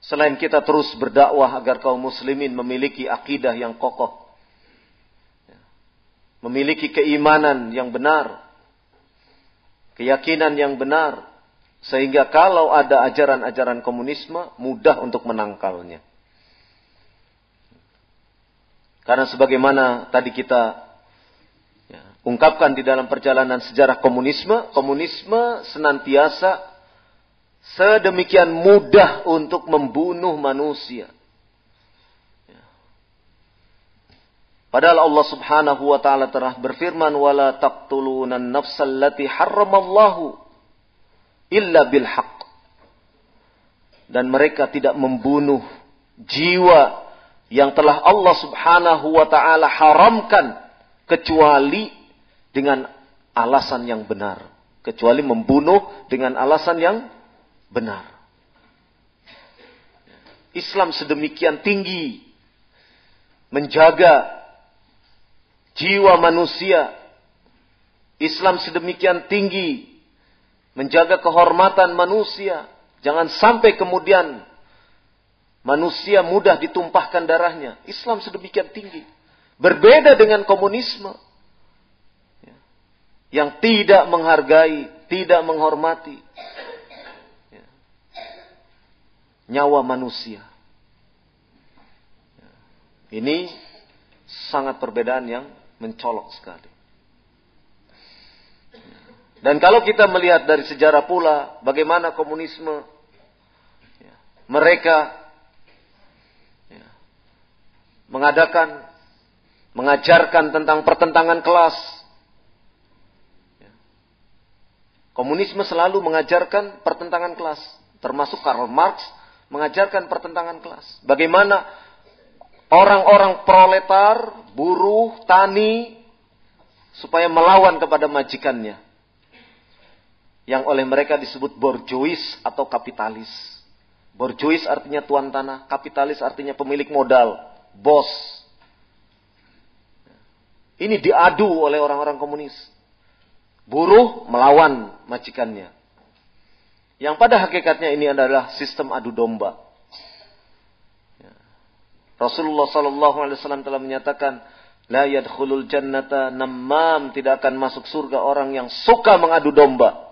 Selain kita terus berdakwah agar kaum muslimin memiliki akidah yang kokoh. Ya. Memiliki keimanan yang benar. Keyakinan yang benar. Sehingga kalau ada ajaran-ajaran komunisme, mudah untuk menangkalnya. Karena sebagaimana tadi kita ungkapkan di dalam perjalanan sejarah komunisme, komunisme senantiasa sedemikian mudah untuk membunuh manusia. Ya. Padahal Allah Subhanahu wa taala telah berfirman wala taqtulunan nafsal lati illa bil haqq. Dan mereka tidak membunuh jiwa yang telah Allah Subhanahu wa taala haramkan kecuali dengan alasan yang benar, kecuali membunuh dengan alasan yang benar. Islam sedemikian tinggi menjaga jiwa manusia. Islam sedemikian tinggi menjaga kehormatan manusia. Jangan sampai kemudian manusia mudah ditumpahkan darahnya. Islam sedemikian tinggi. Berbeda dengan komunisme yang tidak menghargai, tidak menghormati nyawa manusia. Ini sangat perbedaan yang mencolok sekali. Dan kalau kita melihat dari sejarah pula bagaimana komunisme mereka mengadakan mengajarkan tentang pertentangan kelas Komunisme selalu mengajarkan pertentangan kelas. Termasuk Karl Marx mengajarkan pertentangan kelas. Bagaimana orang-orang proletar, buruh, tani, supaya melawan kepada majikannya. Yang oleh mereka disebut borjuis atau kapitalis. Borjuis artinya tuan tanah, kapitalis artinya pemilik modal, bos. Ini diadu oleh orang-orang komunis. Buruh melawan majikannya. Yang pada hakikatnya ini adalah sistem adu domba. Ya. Rasulullah Sallallahu Alaihi Wasallam telah menyatakan, La yadkhulul jannata namam tidak akan masuk surga orang yang suka mengadu domba.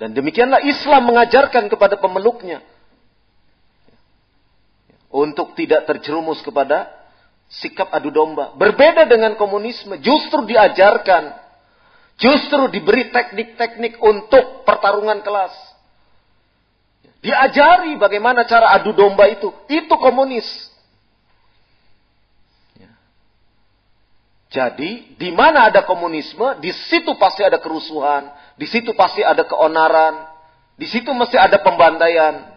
Dan demikianlah Islam mengajarkan kepada pemeluknya untuk tidak terjerumus kepada sikap adu domba. Berbeda dengan komunisme, justru diajarkan, justru diberi teknik-teknik untuk pertarungan kelas. Diajari bagaimana cara adu domba itu. Itu komunis. Ya. Jadi, di mana ada komunisme, di situ pasti ada kerusuhan, di situ pasti ada keonaran, di situ mesti ada pembantaian.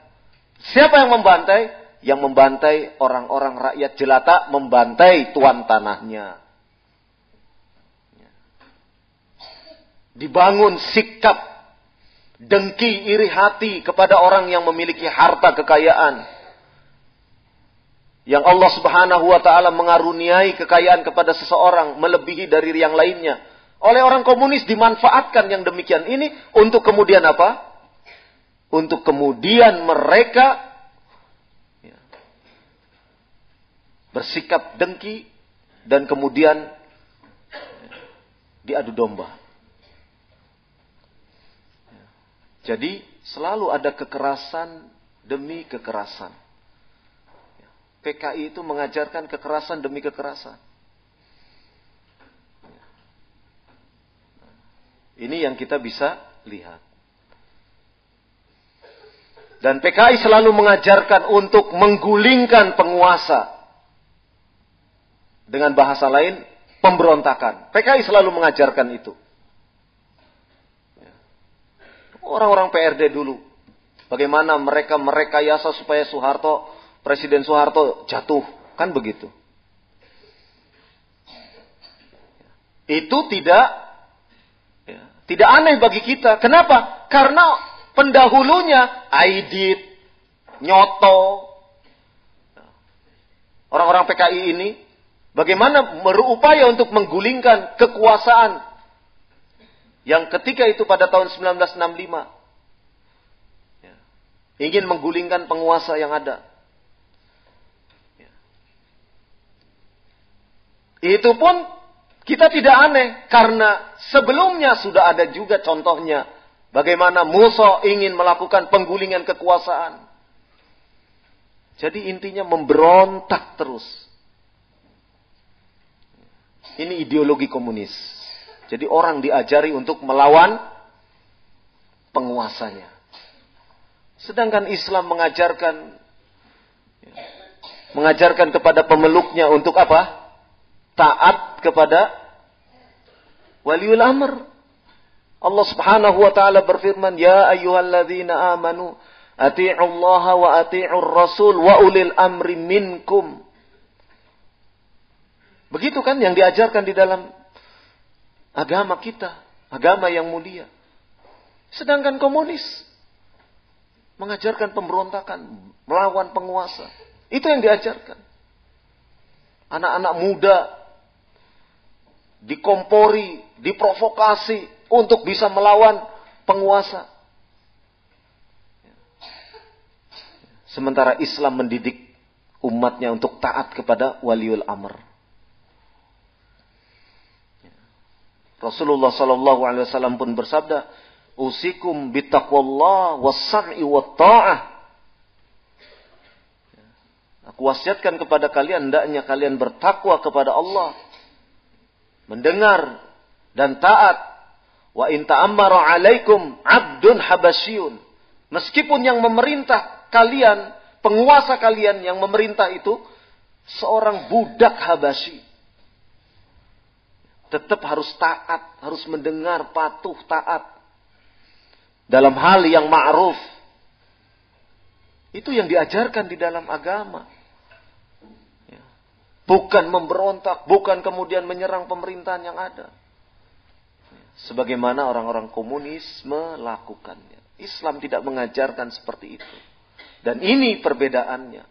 Siapa yang membantai? Yang membantai orang-orang rakyat jelata, membantai tuan tanahnya. Dibangun sikap dengki iri hati kepada orang yang memiliki harta kekayaan. Yang Allah subhanahu wa ta'ala mengaruniai kekayaan kepada seseorang melebihi dari yang lainnya. Oleh orang komunis dimanfaatkan yang demikian ini untuk kemudian apa? Untuk kemudian mereka bersikap dengki dan kemudian diadu domba. Jadi selalu ada kekerasan demi kekerasan. PKI itu mengajarkan kekerasan demi kekerasan. Ini yang kita bisa lihat. Dan PKI selalu mengajarkan untuk menggulingkan penguasa. Dengan bahasa lain, pemberontakan. PKI selalu mengajarkan itu. Orang-orang PRD dulu. Bagaimana mereka merekayasa supaya Soeharto, Presiden Soeharto jatuh. Kan begitu. Itu tidak ya, tidak aneh bagi kita. Kenapa? Karena pendahulunya Aidit, Nyoto, orang-orang PKI ini Bagaimana berupaya untuk menggulingkan kekuasaan yang ketika itu pada tahun 1965 ya, ingin menggulingkan penguasa yang ada. Ya. Itu pun kita tidak aneh karena sebelumnya sudah ada juga contohnya bagaimana Musa ingin melakukan penggulingan kekuasaan. Jadi intinya memberontak terus Ini ideologi komunis. Jadi orang diajari untuk melawan penguasanya. Sedangkan Islam mengajarkan mengajarkan kepada pemeluknya untuk apa? Taat kepada waliul amr. Allah Subhanahu wa taala berfirman, "Ya ayyuhalladzina amanu Allah wa atii'ur rasul wa ulil amri minkum." Begitu kan yang diajarkan di dalam agama kita, agama yang mulia. Sedangkan komunis mengajarkan pemberontakan, melawan penguasa. Itu yang diajarkan. Anak-anak muda dikompori, diprovokasi untuk bisa melawan penguasa. Sementara Islam mendidik umatnya untuk taat kepada waliul amr. Rasulullah Shallallahu Alaihi Wasallam pun bersabda, "Usikum bitaqwallah was-sam'i wat-ta'ah." Aku wasiatkan kepada kalian hendaknya kalian bertakwa kepada Allah, mendengar dan taat. Wa in ta'ammara 'alaikum 'abdun habasyun. Meskipun yang memerintah kalian, penguasa kalian yang memerintah itu seorang budak Habasyi. Tetap harus taat, harus mendengar, patuh, taat. Dalam hal yang ma'ruf. Itu yang diajarkan di dalam agama. Bukan memberontak, bukan kemudian menyerang pemerintahan yang ada. Sebagaimana orang-orang komunis melakukannya. Islam tidak mengajarkan seperti itu. Dan ini perbedaannya.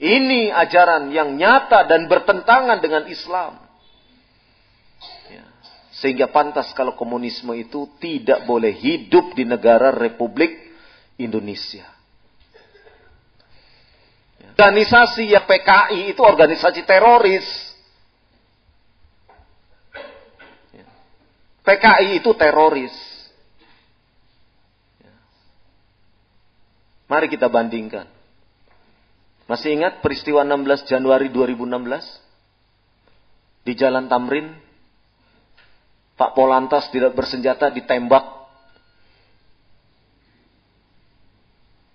Ini ajaran yang nyata dan bertentangan dengan Islam. Ya. Sehingga pantas kalau komunisme itu tidak boleh hidup di negara Republik Indonesia. Organisasi yang PKI itu organisasi teroris. PKI itu teroris. Mari kita bandingkan. Masih ingat peristiwa 16 Januari 2016? Di Jalan Tamrin, Pak Polantas tidak bersenjata ditembak.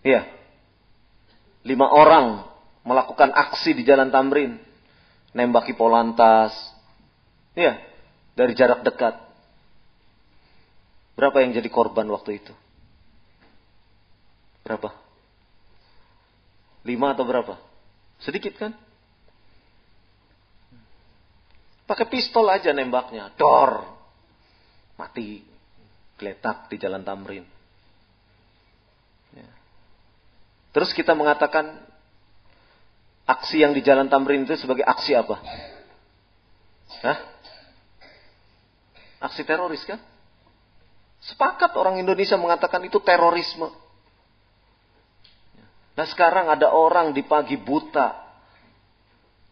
Iya. Lima orang melakukan aksi di Jalan Tamrin, nembaki Polantas, ya, dari jarak dekat. Berapa yang jadi korban waktu itu? Berapa? Lima atau berapa? Sedikit kan? Pakai pistol aja nembaknya, dor, mati, geletak di Jalan Tamrin. Ya. Terus kita mengatakan aksi yang di Jalan Tamrin itu sebagai aksi apa? Hah? Aksi teroris kan? Sepakat orang Indonesia mengatakan itu terorisme. Nah sekarang ada orang di pagi buta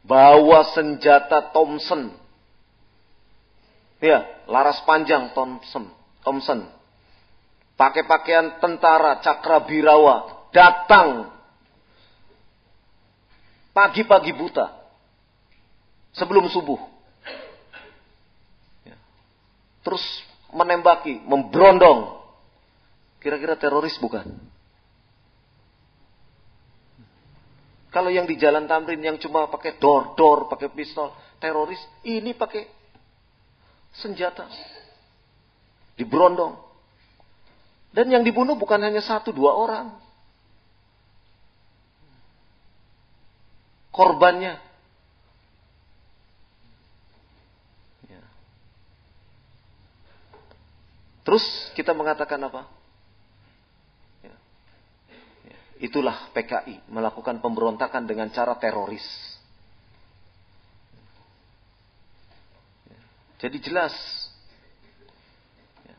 bawa senjata Thompson. Ya, laras panjang Thompson. Thompson. Pakai pakaian tentara Cakrabirawa datang Pagi-pagi buta. Sebelum subuh. Ya. Terus menembaki, memberondong. Kira-kira teroris bukan? Kalau yang di jalan Tamrin yang cuma pakai dor-dor, pakai pistol, teroris, ini pakai senjata. Diberondong. Dan yang dibunuh bukan hanya satu dua orang. korbannya. Ya. Terus kita mengatakan apa? Ya. Ya. Itulah PKI melakukan pemberontakan dengan cara teroris. Ya. Jadi jelas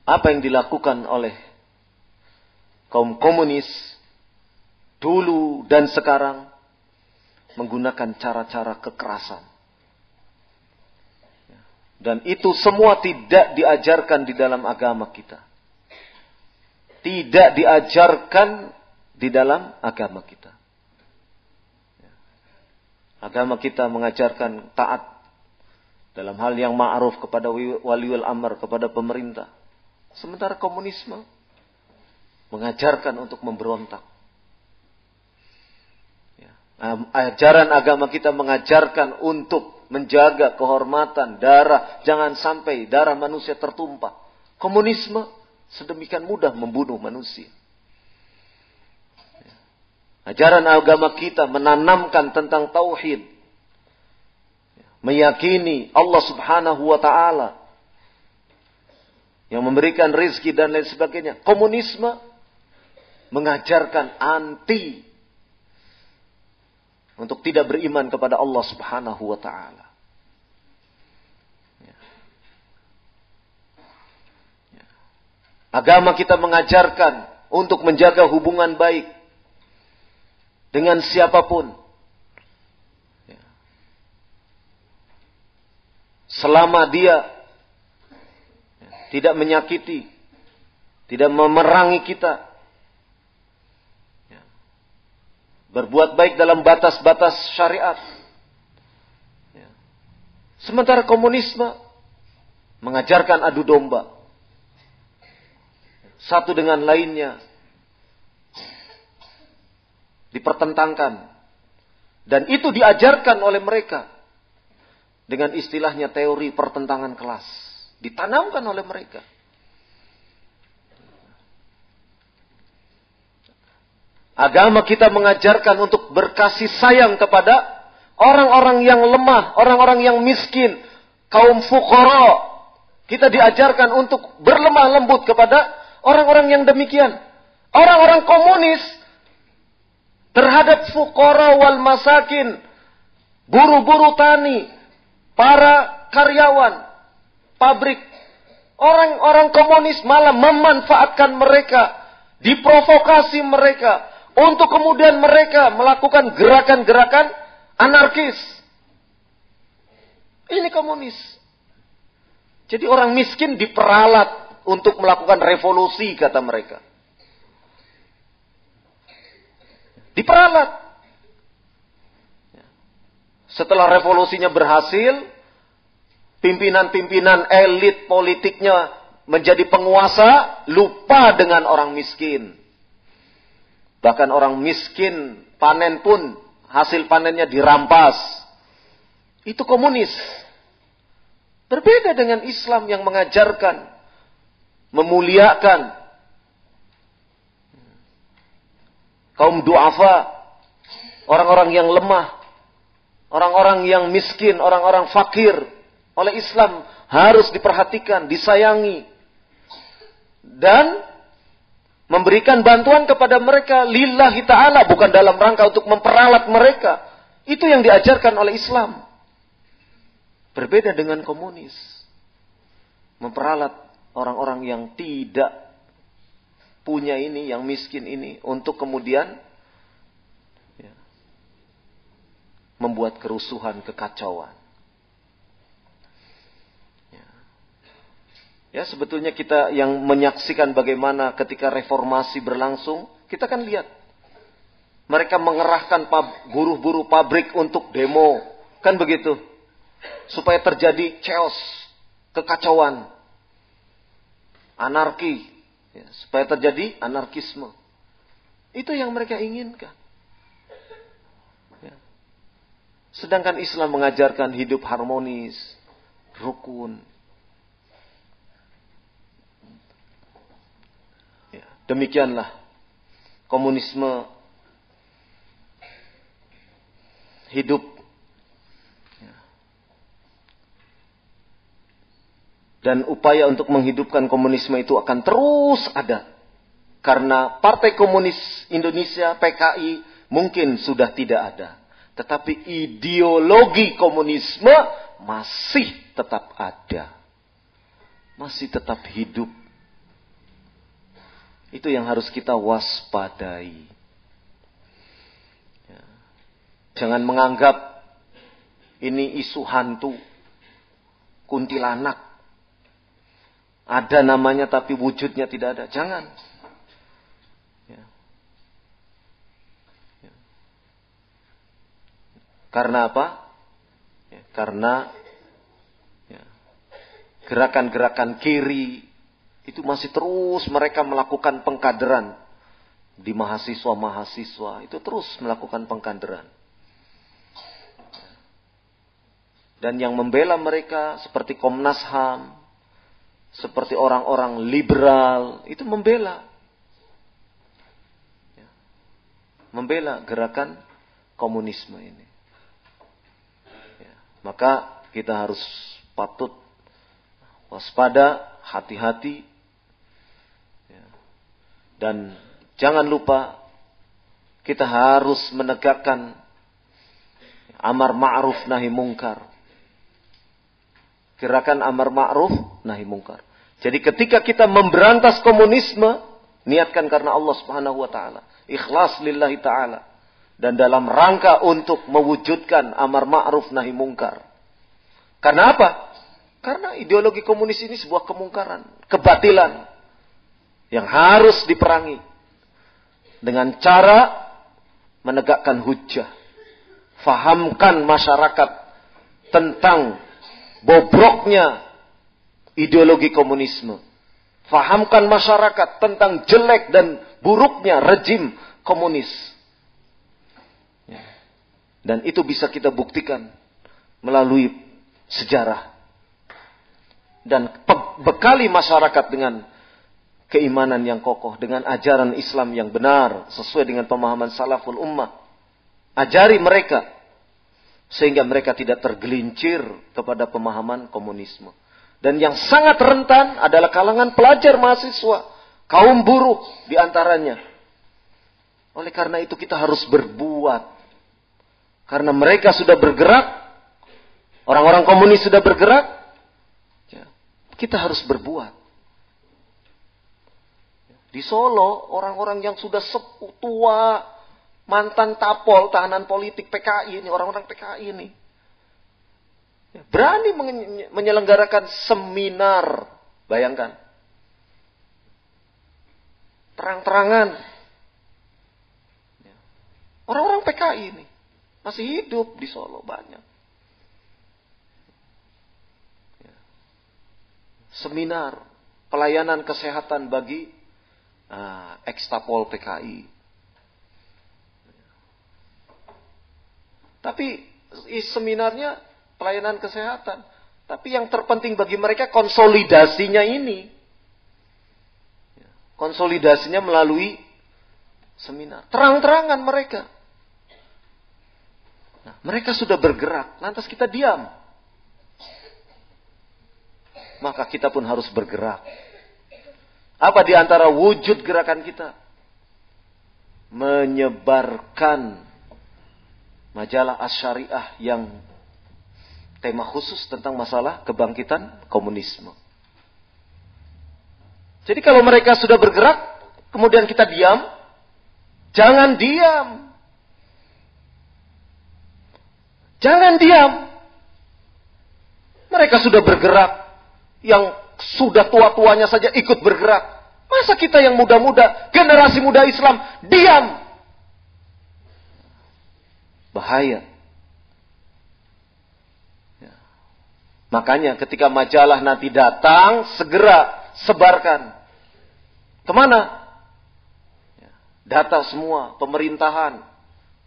apa yang dilakukan oleh kaum komunis dulu dan sekarang menggunakan cara-cara kekerasan. Dan itu semua tidak diajarkan di dalam agama kita. Tidak diajarkan di dalam agama kita. Agama kita mengajarkan taat dalam hal yang ma'ruf kepada waliul amr, kepada pemerintah. Sementara komunisme mengajarkan untuk memberontak. Ya. Ajaran agama kita mengajarkan untuk menjaga kehormatan darah, jangan sampai darah manusia tertumpah. Komunisme sedemikian mudah membunuh manusia. Ya. Ajaran agama kita menanamkan tentang tauhid. Meyakini Allah Subhanahu wa taala yang memberikan rizki dan lain sebagainya. Komunisme mengajarkan anti untuk tidak beriman kepada Allah Subhanahu wa taala. Ya. Ya. Agama kita mengajarkan untuk menjaga hubungan baik dengan siapa pun. Selama dia tidak menyakiti, tidak memerangi kita. Berbuat baik dalam batas-batas syariat. Ya. Sementara komunisme mengajarkan adu domba. Satu dengan lainnya dipertentangkan. Dan itu diajarkan oleh mereka dengan istilahnya teori pertentangan kelas. Ditanamkan oleh mereka. Agama kita mengajarkan untuk berkasih sayang kepada orang-orang yang lemah, orang-orang yang miskin, kaum fukara. Kita diajarkan untuk berlemah lembut kepada orang-orang yang demikian. Orang-orang komunis terhadap fukara wal masakin, buru-buru tani, para karyawan, pabrik. Orang-orang komunis malah memanfaatkan mereka, diprovokasi mereka, untuk kemudian mereka melakukan gerakan-gerakan anarkis. Ini komunis. Jadi orang miskin diperalat untuk melakukan revolusi, kata mereka. Diperalat. Setelah revolusinya berhasil, pimpinan-pimpinan elit politiknya menjadi penguasa, lupa dengan orang miskin. Bahkan orang miskin panen pun hasil panennya dirampas. Itu komunis. Berbeda dengan Islam yang mengajarkan, memuliakan kaum duafa, orang-orang yang lemah, orang-orang yang miskin, orang-orang fakir, oleh Islam harus diperhatikan, disayangi. Dan memberikan bantuan kepada mereka lillahi ta'ala bukan dalam rangka untuk memperalat mereka. Itu yang diajarkan oleh Islam. Berbeda dengan komunis. Memperalat orang-orang yang tidak punya ini, yang miskin ini untuk kemudian ya, membuat kerusuhan, kekacauan. Ya, sebetulnya kita yang menyaksikan bagaimana ketika reformasi berlangsung, kita kan lihat. Mereka mengerahkan buruh-buruh pabrik untuk demo. Kan begitu. Supaya terjadi chaos, kekacauan, anarki. Ya, supaya terjadi anarkisme. Itu yang mereka inginkan. Ya. Sedangkan Islam mengajarkan hidup harmonis, rukun, Demikianlah komunisme hidup. Dan upaya untuk menghidupkan komunisme itu akan terus ada. Karena Partai Komunis Indonesia PKI mungkin sudah tidak ada tetapi ideologi komunisme masih tetap ada masih tetap hidup itu yang harus kita waspadai. Ya. Jangan menganggap ini isu hantu, kuntilanak. Ada namanya tapi wujudnya tidak ada. Jangan. Ya. Ya. Karena apa? Ya, karena gerakan-gerakan kiri, itu masih terus mereka melakukan pengkaderan di mahasiswa-mahasiswa, itu terus melakukan pengkaderan. Dan yang membela mereka seperti Komnas HAM, seperti orang-orang liberal, itu membela. Ya. Membela gerakan komunisme ini. Maka kita harus patut waspada, hati-hati. Ya. Dan jangan lupa kita harus menegakkan amar ma'ruf nahi mungkar gerakan amar ma'ruf nahi mungkar. Jadi ketika kita memberantas komunisme, niatkan karena Allah Subhanahu wa taala, ikhlas lillahi taala dan dalam rangka untuk mewujudkan amar ma'ruf nahi mungkar. Karena apa? Karena ideologi komunis ini sebuah kemungkaran, kebatilan yang harus diperangi dengan cara menegakkan hujah. Fahamkan masyarakat tentang bobroknya ideologi komunisme. Fahamkan masyarakat tentang jelek dan buruknya rejim komunis. Dan itu bisa kita buktikan melalui sejarah. Dan bekali masyarakat dengan keimanan yang kokoh, dengan ajaran Islam yang benar, sesuai dengan pemahaman salaful ummah. Ajari mereka sehingga mereka tidak tergelincir kepada pemahaman komunisme. Dan yang sangat rentan adalah kalangan pelajar mahasiswa, kaum buruh di antaranya. Oleh karena itu kita harus berbuat. Karena mereka sudah bergerak, orang-orang komunis sudah bergerak, ya, kita harus berbuat. Di Solo, orang-orang yang sudah tua, mantan tapol tahanan politik PKI ini orang-orang PKI ini ya, berani menyelenggarakan seminar. Bayangkan. Terang-terangan. Ya, orang-orang PKI ini masih hidup di Solo banyak ya, seminar pelayanan kesehatan bagi uh, ekstapol PKI Tapi seminarnya pelayanan kesehatan. Tapi yang terpenting bagi mereka konsolidasinya ini. Konsolidasinya melalui seminar. Terang-terangan mereka. Nah, mereka sudah bergerak, lantas kita diam. Maka kita pun harus bergerak. Apa di antara wujud gerakan kita? Menyebarkan majalah Asyariah yang tema khusus tentang masalah kebangkitan komunisme. Jadi kalau mereka sudah bergerak, kemudian kita diam, jangan diam. Jangan diam. Mereka sudah bergerak, yang sudah tua-tuanya saja ikut bergerak. Masa kita yang muda-muda, generasi muda Islam, diam? Bahaya. Ya. Makanya ketika majalah nanti datang, segera sebarkan. Ke mana? Ya. Data semua, pemerintahan.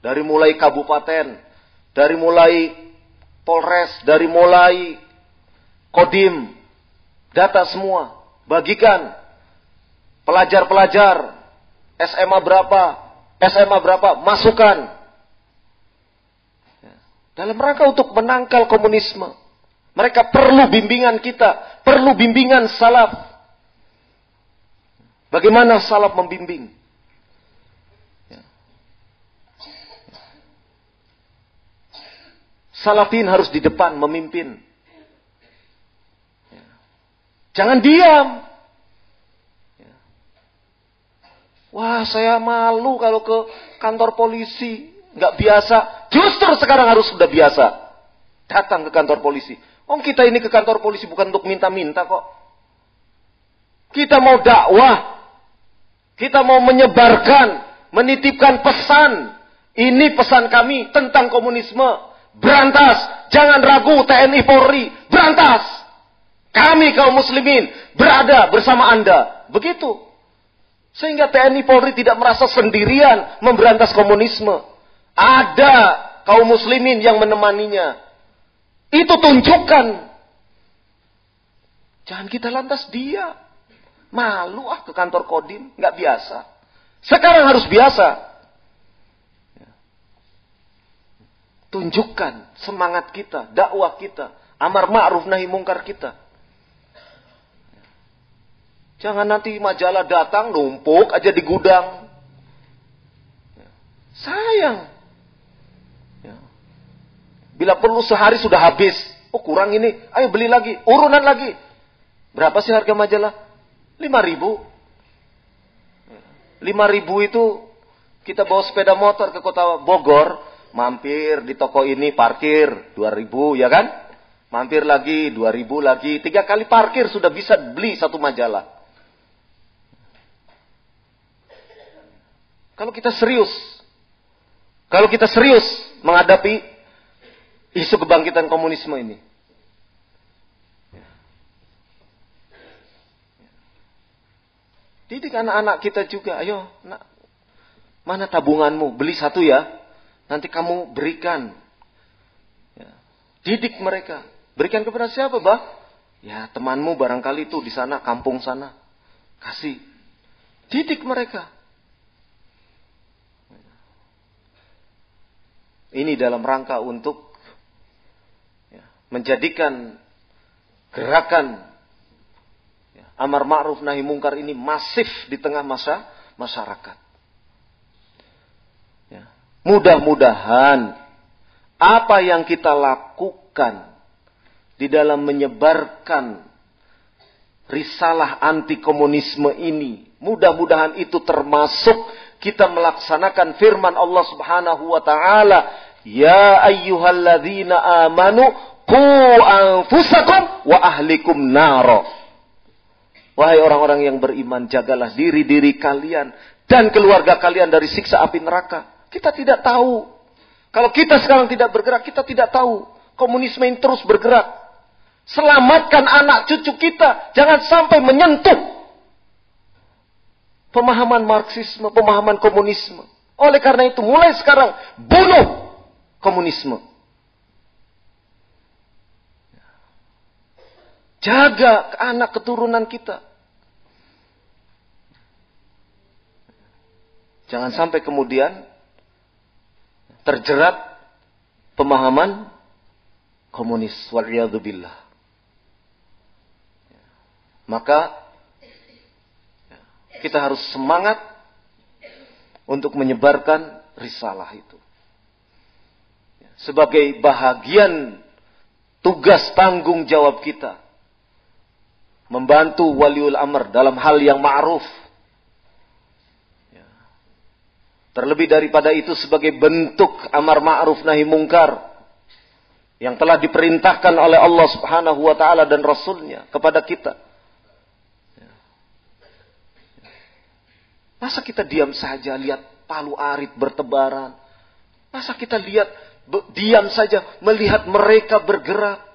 Dari mulai kabupaten, dari mulai Polres, dari mulai Kodim. Data semua. Bagikan. Pelajar-pelajar. SMA berapa? SMA berapa? Masukkan dalam rangka untuk menangkal komunisme. Mereka perlu bimbingan kita, perlu bimbingan salaf. Bagaimana salaf membimbing? Salafin harus di depan memimpin. Ya. Jangan diam. Ya. Wah, saya malu kalau ke kantor polisi nggak biasa, justru sekarang harus sudah biasa. Datang ke kantor polisi. Om kita ini ke kantor polisi bukan untuk minta-minta kok. Kita mau dakwah. Kita mau menyebarkan, menitipkan pesan. Ini pesan kami tentang komunisme. Berantas. Jangan ragu TNI Polri. Berantas. Kami kaum muslimin berada bersama Anda. Begitu. Sehingga TNI Polri tidak merasa sendirian memberantas komunisme. Ada kaum muslimin yang menemaninya. Itu tunjukkan. Jangan kita lantas dia. Malu ah ke kantor Kodim. Nggak biasa. Sekarang harus biasa. Tunjukkan semangat kita, dakwah kita, amar ma'ruf nahi mungkar kita. Jangan nanti majalah datang numpuk aja di gudang. Sayang. Ya. Bila perlu sehari sudah habis. Oh kurang ini. Ayo beli lagi. Urunan lagi. Berapa sih harga majalah? Lima ribu. Lima ribu itu kita bawa sepeda motor ke kota Bogor. Mampir di toko ini parkir. Dua ribu ya kan? Mampir lagi. Dua ribu lagi. Tiga kali parkir sudah bisa beli satu majalah. Kalau kita serius, kalau kita serius menghadapi isu kebangkitan komunisme ini. Didik anak-anak kita juga, ayo, nak, mana tabunganmu? Beli satu ya, nanti kamu berikan. Ya. Didik mereka, berikan kepada siapa, bah? Ya temanmu barangkali itu di sana, kampung sana, kasih. Didik mereka. Ini dalam rangka untuk ya, menjadikan gerakan ya, amar ma'ruf nahi mungkar ini masif di tengah masa masyarakat. Mudah-mudahan apa yang kita lakukan di dalam menyebarkan risalah anti komunisme ini, mudah-mudahan itu termasuk kita melaksanakan firman Allah Subhanahu wa taala, "Ya ayyuhalladzina amanu qu anfusakum wa ahlikum naro." Wahai orang-orang yang beriman, jagalah diri-diri kalian dan keluarga kalian dari siksa api neraka. Kita tidak tahu. Kalau kita sekarang tidak bergerak, kita tidak tahu. Komunisme ini terus bergerak. Selamatkan anak cucu kita. Jangan sampai menyentuh pemahaman Marxisme, pemahaman komunisme. Oleh karena itu, mulai sekarang bunuh komunisme. Jaga anak keturunan kita. Jangan sampai kemudian terjerat pemahaman komunis. Waliyadzubillah. Maka kita harus semangat untuk menyebarkan risalah itu. Sebagai bahagian tugas tanggung jawab kita. Membantu waliul amr dalam hal yang ma'ruf. Terlebih daripada itu sebagai bentuk amar ma'ruf nahi mungkar. Yang telah diperintahkan oleh Allah subhanahu wa ta'ala dan Rasulnya kepada kita Masa kita diam saja lihat palu arit bertebaran? Masa kita lihat diam saja melihat mereka bergerak?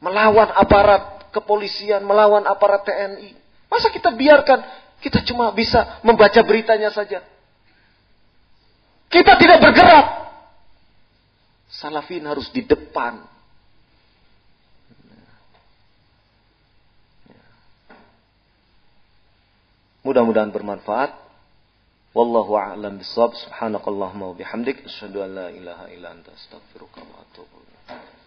Melawan aparat kepolisian, melawan aparat TNI. Masa kita biarkan kita cuma bisa membaca beritanya saja? Kita tidak bergerak. Salafin harus di depan Mudah-mudahan bermanfaat. Wallahu a'lam bishawab. Subhanakallahumma wa bihamdik asyhadu an la ilaha illa anta astaghfiruka wa atubu ilaik.